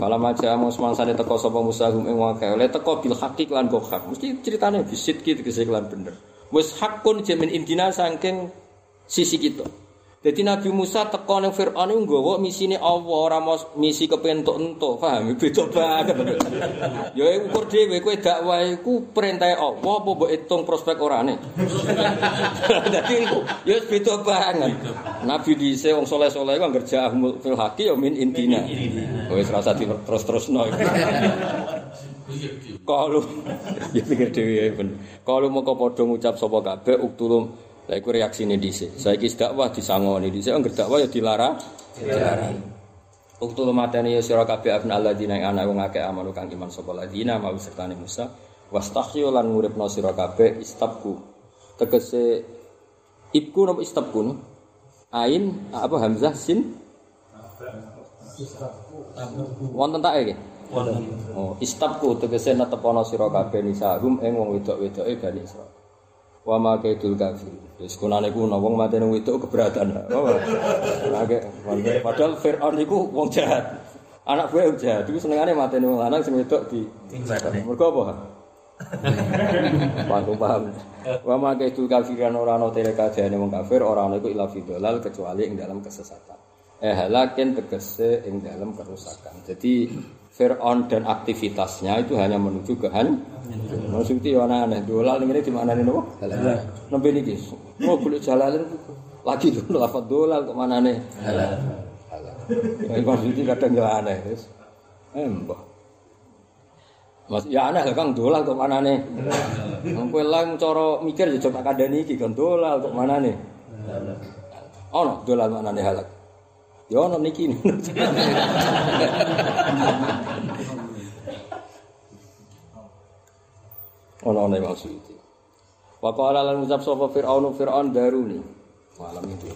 S1: Kala maja mus mangsane teko sapa Musa hum ing wong. Oleh teko bil hakik lan kok hak. Mesti ceritane bisit ki tegese lan bener. Wis hakun jamin intina saking sisi kita. Jadi Nabi Musa teko ning Firaun iku nggawa misine Allah ora misi kepentuk entuk, paham? <laughs> Beda banget. ya ukur dhewe kowe dakwah iku perintah Allah apa mbok hitung prospek orane. <laughs> Dadi iku ya beda banget. Nabi dhisik wong saleh-saleh iku anggere jahmul fil haqi ya min intina. Wis rasa terus-terusno. Kalau <laughs> ya pikir dhewe ya ben. Kalau mau padha ngucap sapa kabeh uktulum Lah iku reaksine dhisik. Saiki dakwah disangoni dhisik anggere dakwah ya dilarang. Dilarang. Uktul mateni ya sira kabeh abna alladzina ing ana wong akeh amanu kang iman sapa ladina mau sertane Musa wastahyu lan nguripno sira kabeh istabku. Tegese ibku napa istabku? no? Ain apa hamzah sin Wonten tak iki? Oh, istabku tegese netepono sira kabeh nisahum ing wong wedok-wedoke Bani Israil. Wa ma kaidul kafir. Wis kunane ku wong matene wedok keberatan. Padahal Firaun iku wong jahat. Anak gue jahat iku senengane matene wong lanang sing wedok di Mergo apa? Paham paham. Wa ma kaidul kafiran ora ana tere kadane wong kafir ora ana iku ila fidolal kecuali ing dalam kesesatan. Eh halakin tegese ing dalam kerusakan. Jadi Fir'aun dan aktivitasnya itu hanya menuju ke han. Oh, sing ana aneh. Dolal ning ngene dimaknani nopo? Dolal. Nembe niki. Oh, golek jalalen lagi lho lafal dolal kok manane? Dolal. Dolal. Kayak eh, sing kadang ya aneh, wis. Embah. Mas ya aneh Kang dolal kok manane? Wong kowe lang cara mikir ya coba kandhani iki kon dolal kok manane? Dolal. Ono dolal manane halak. Yo ono niki. <laughs> Ono ana maksud iki. Wa qala lan ngucap sapa Firaun Firaun daruni. Malam itu.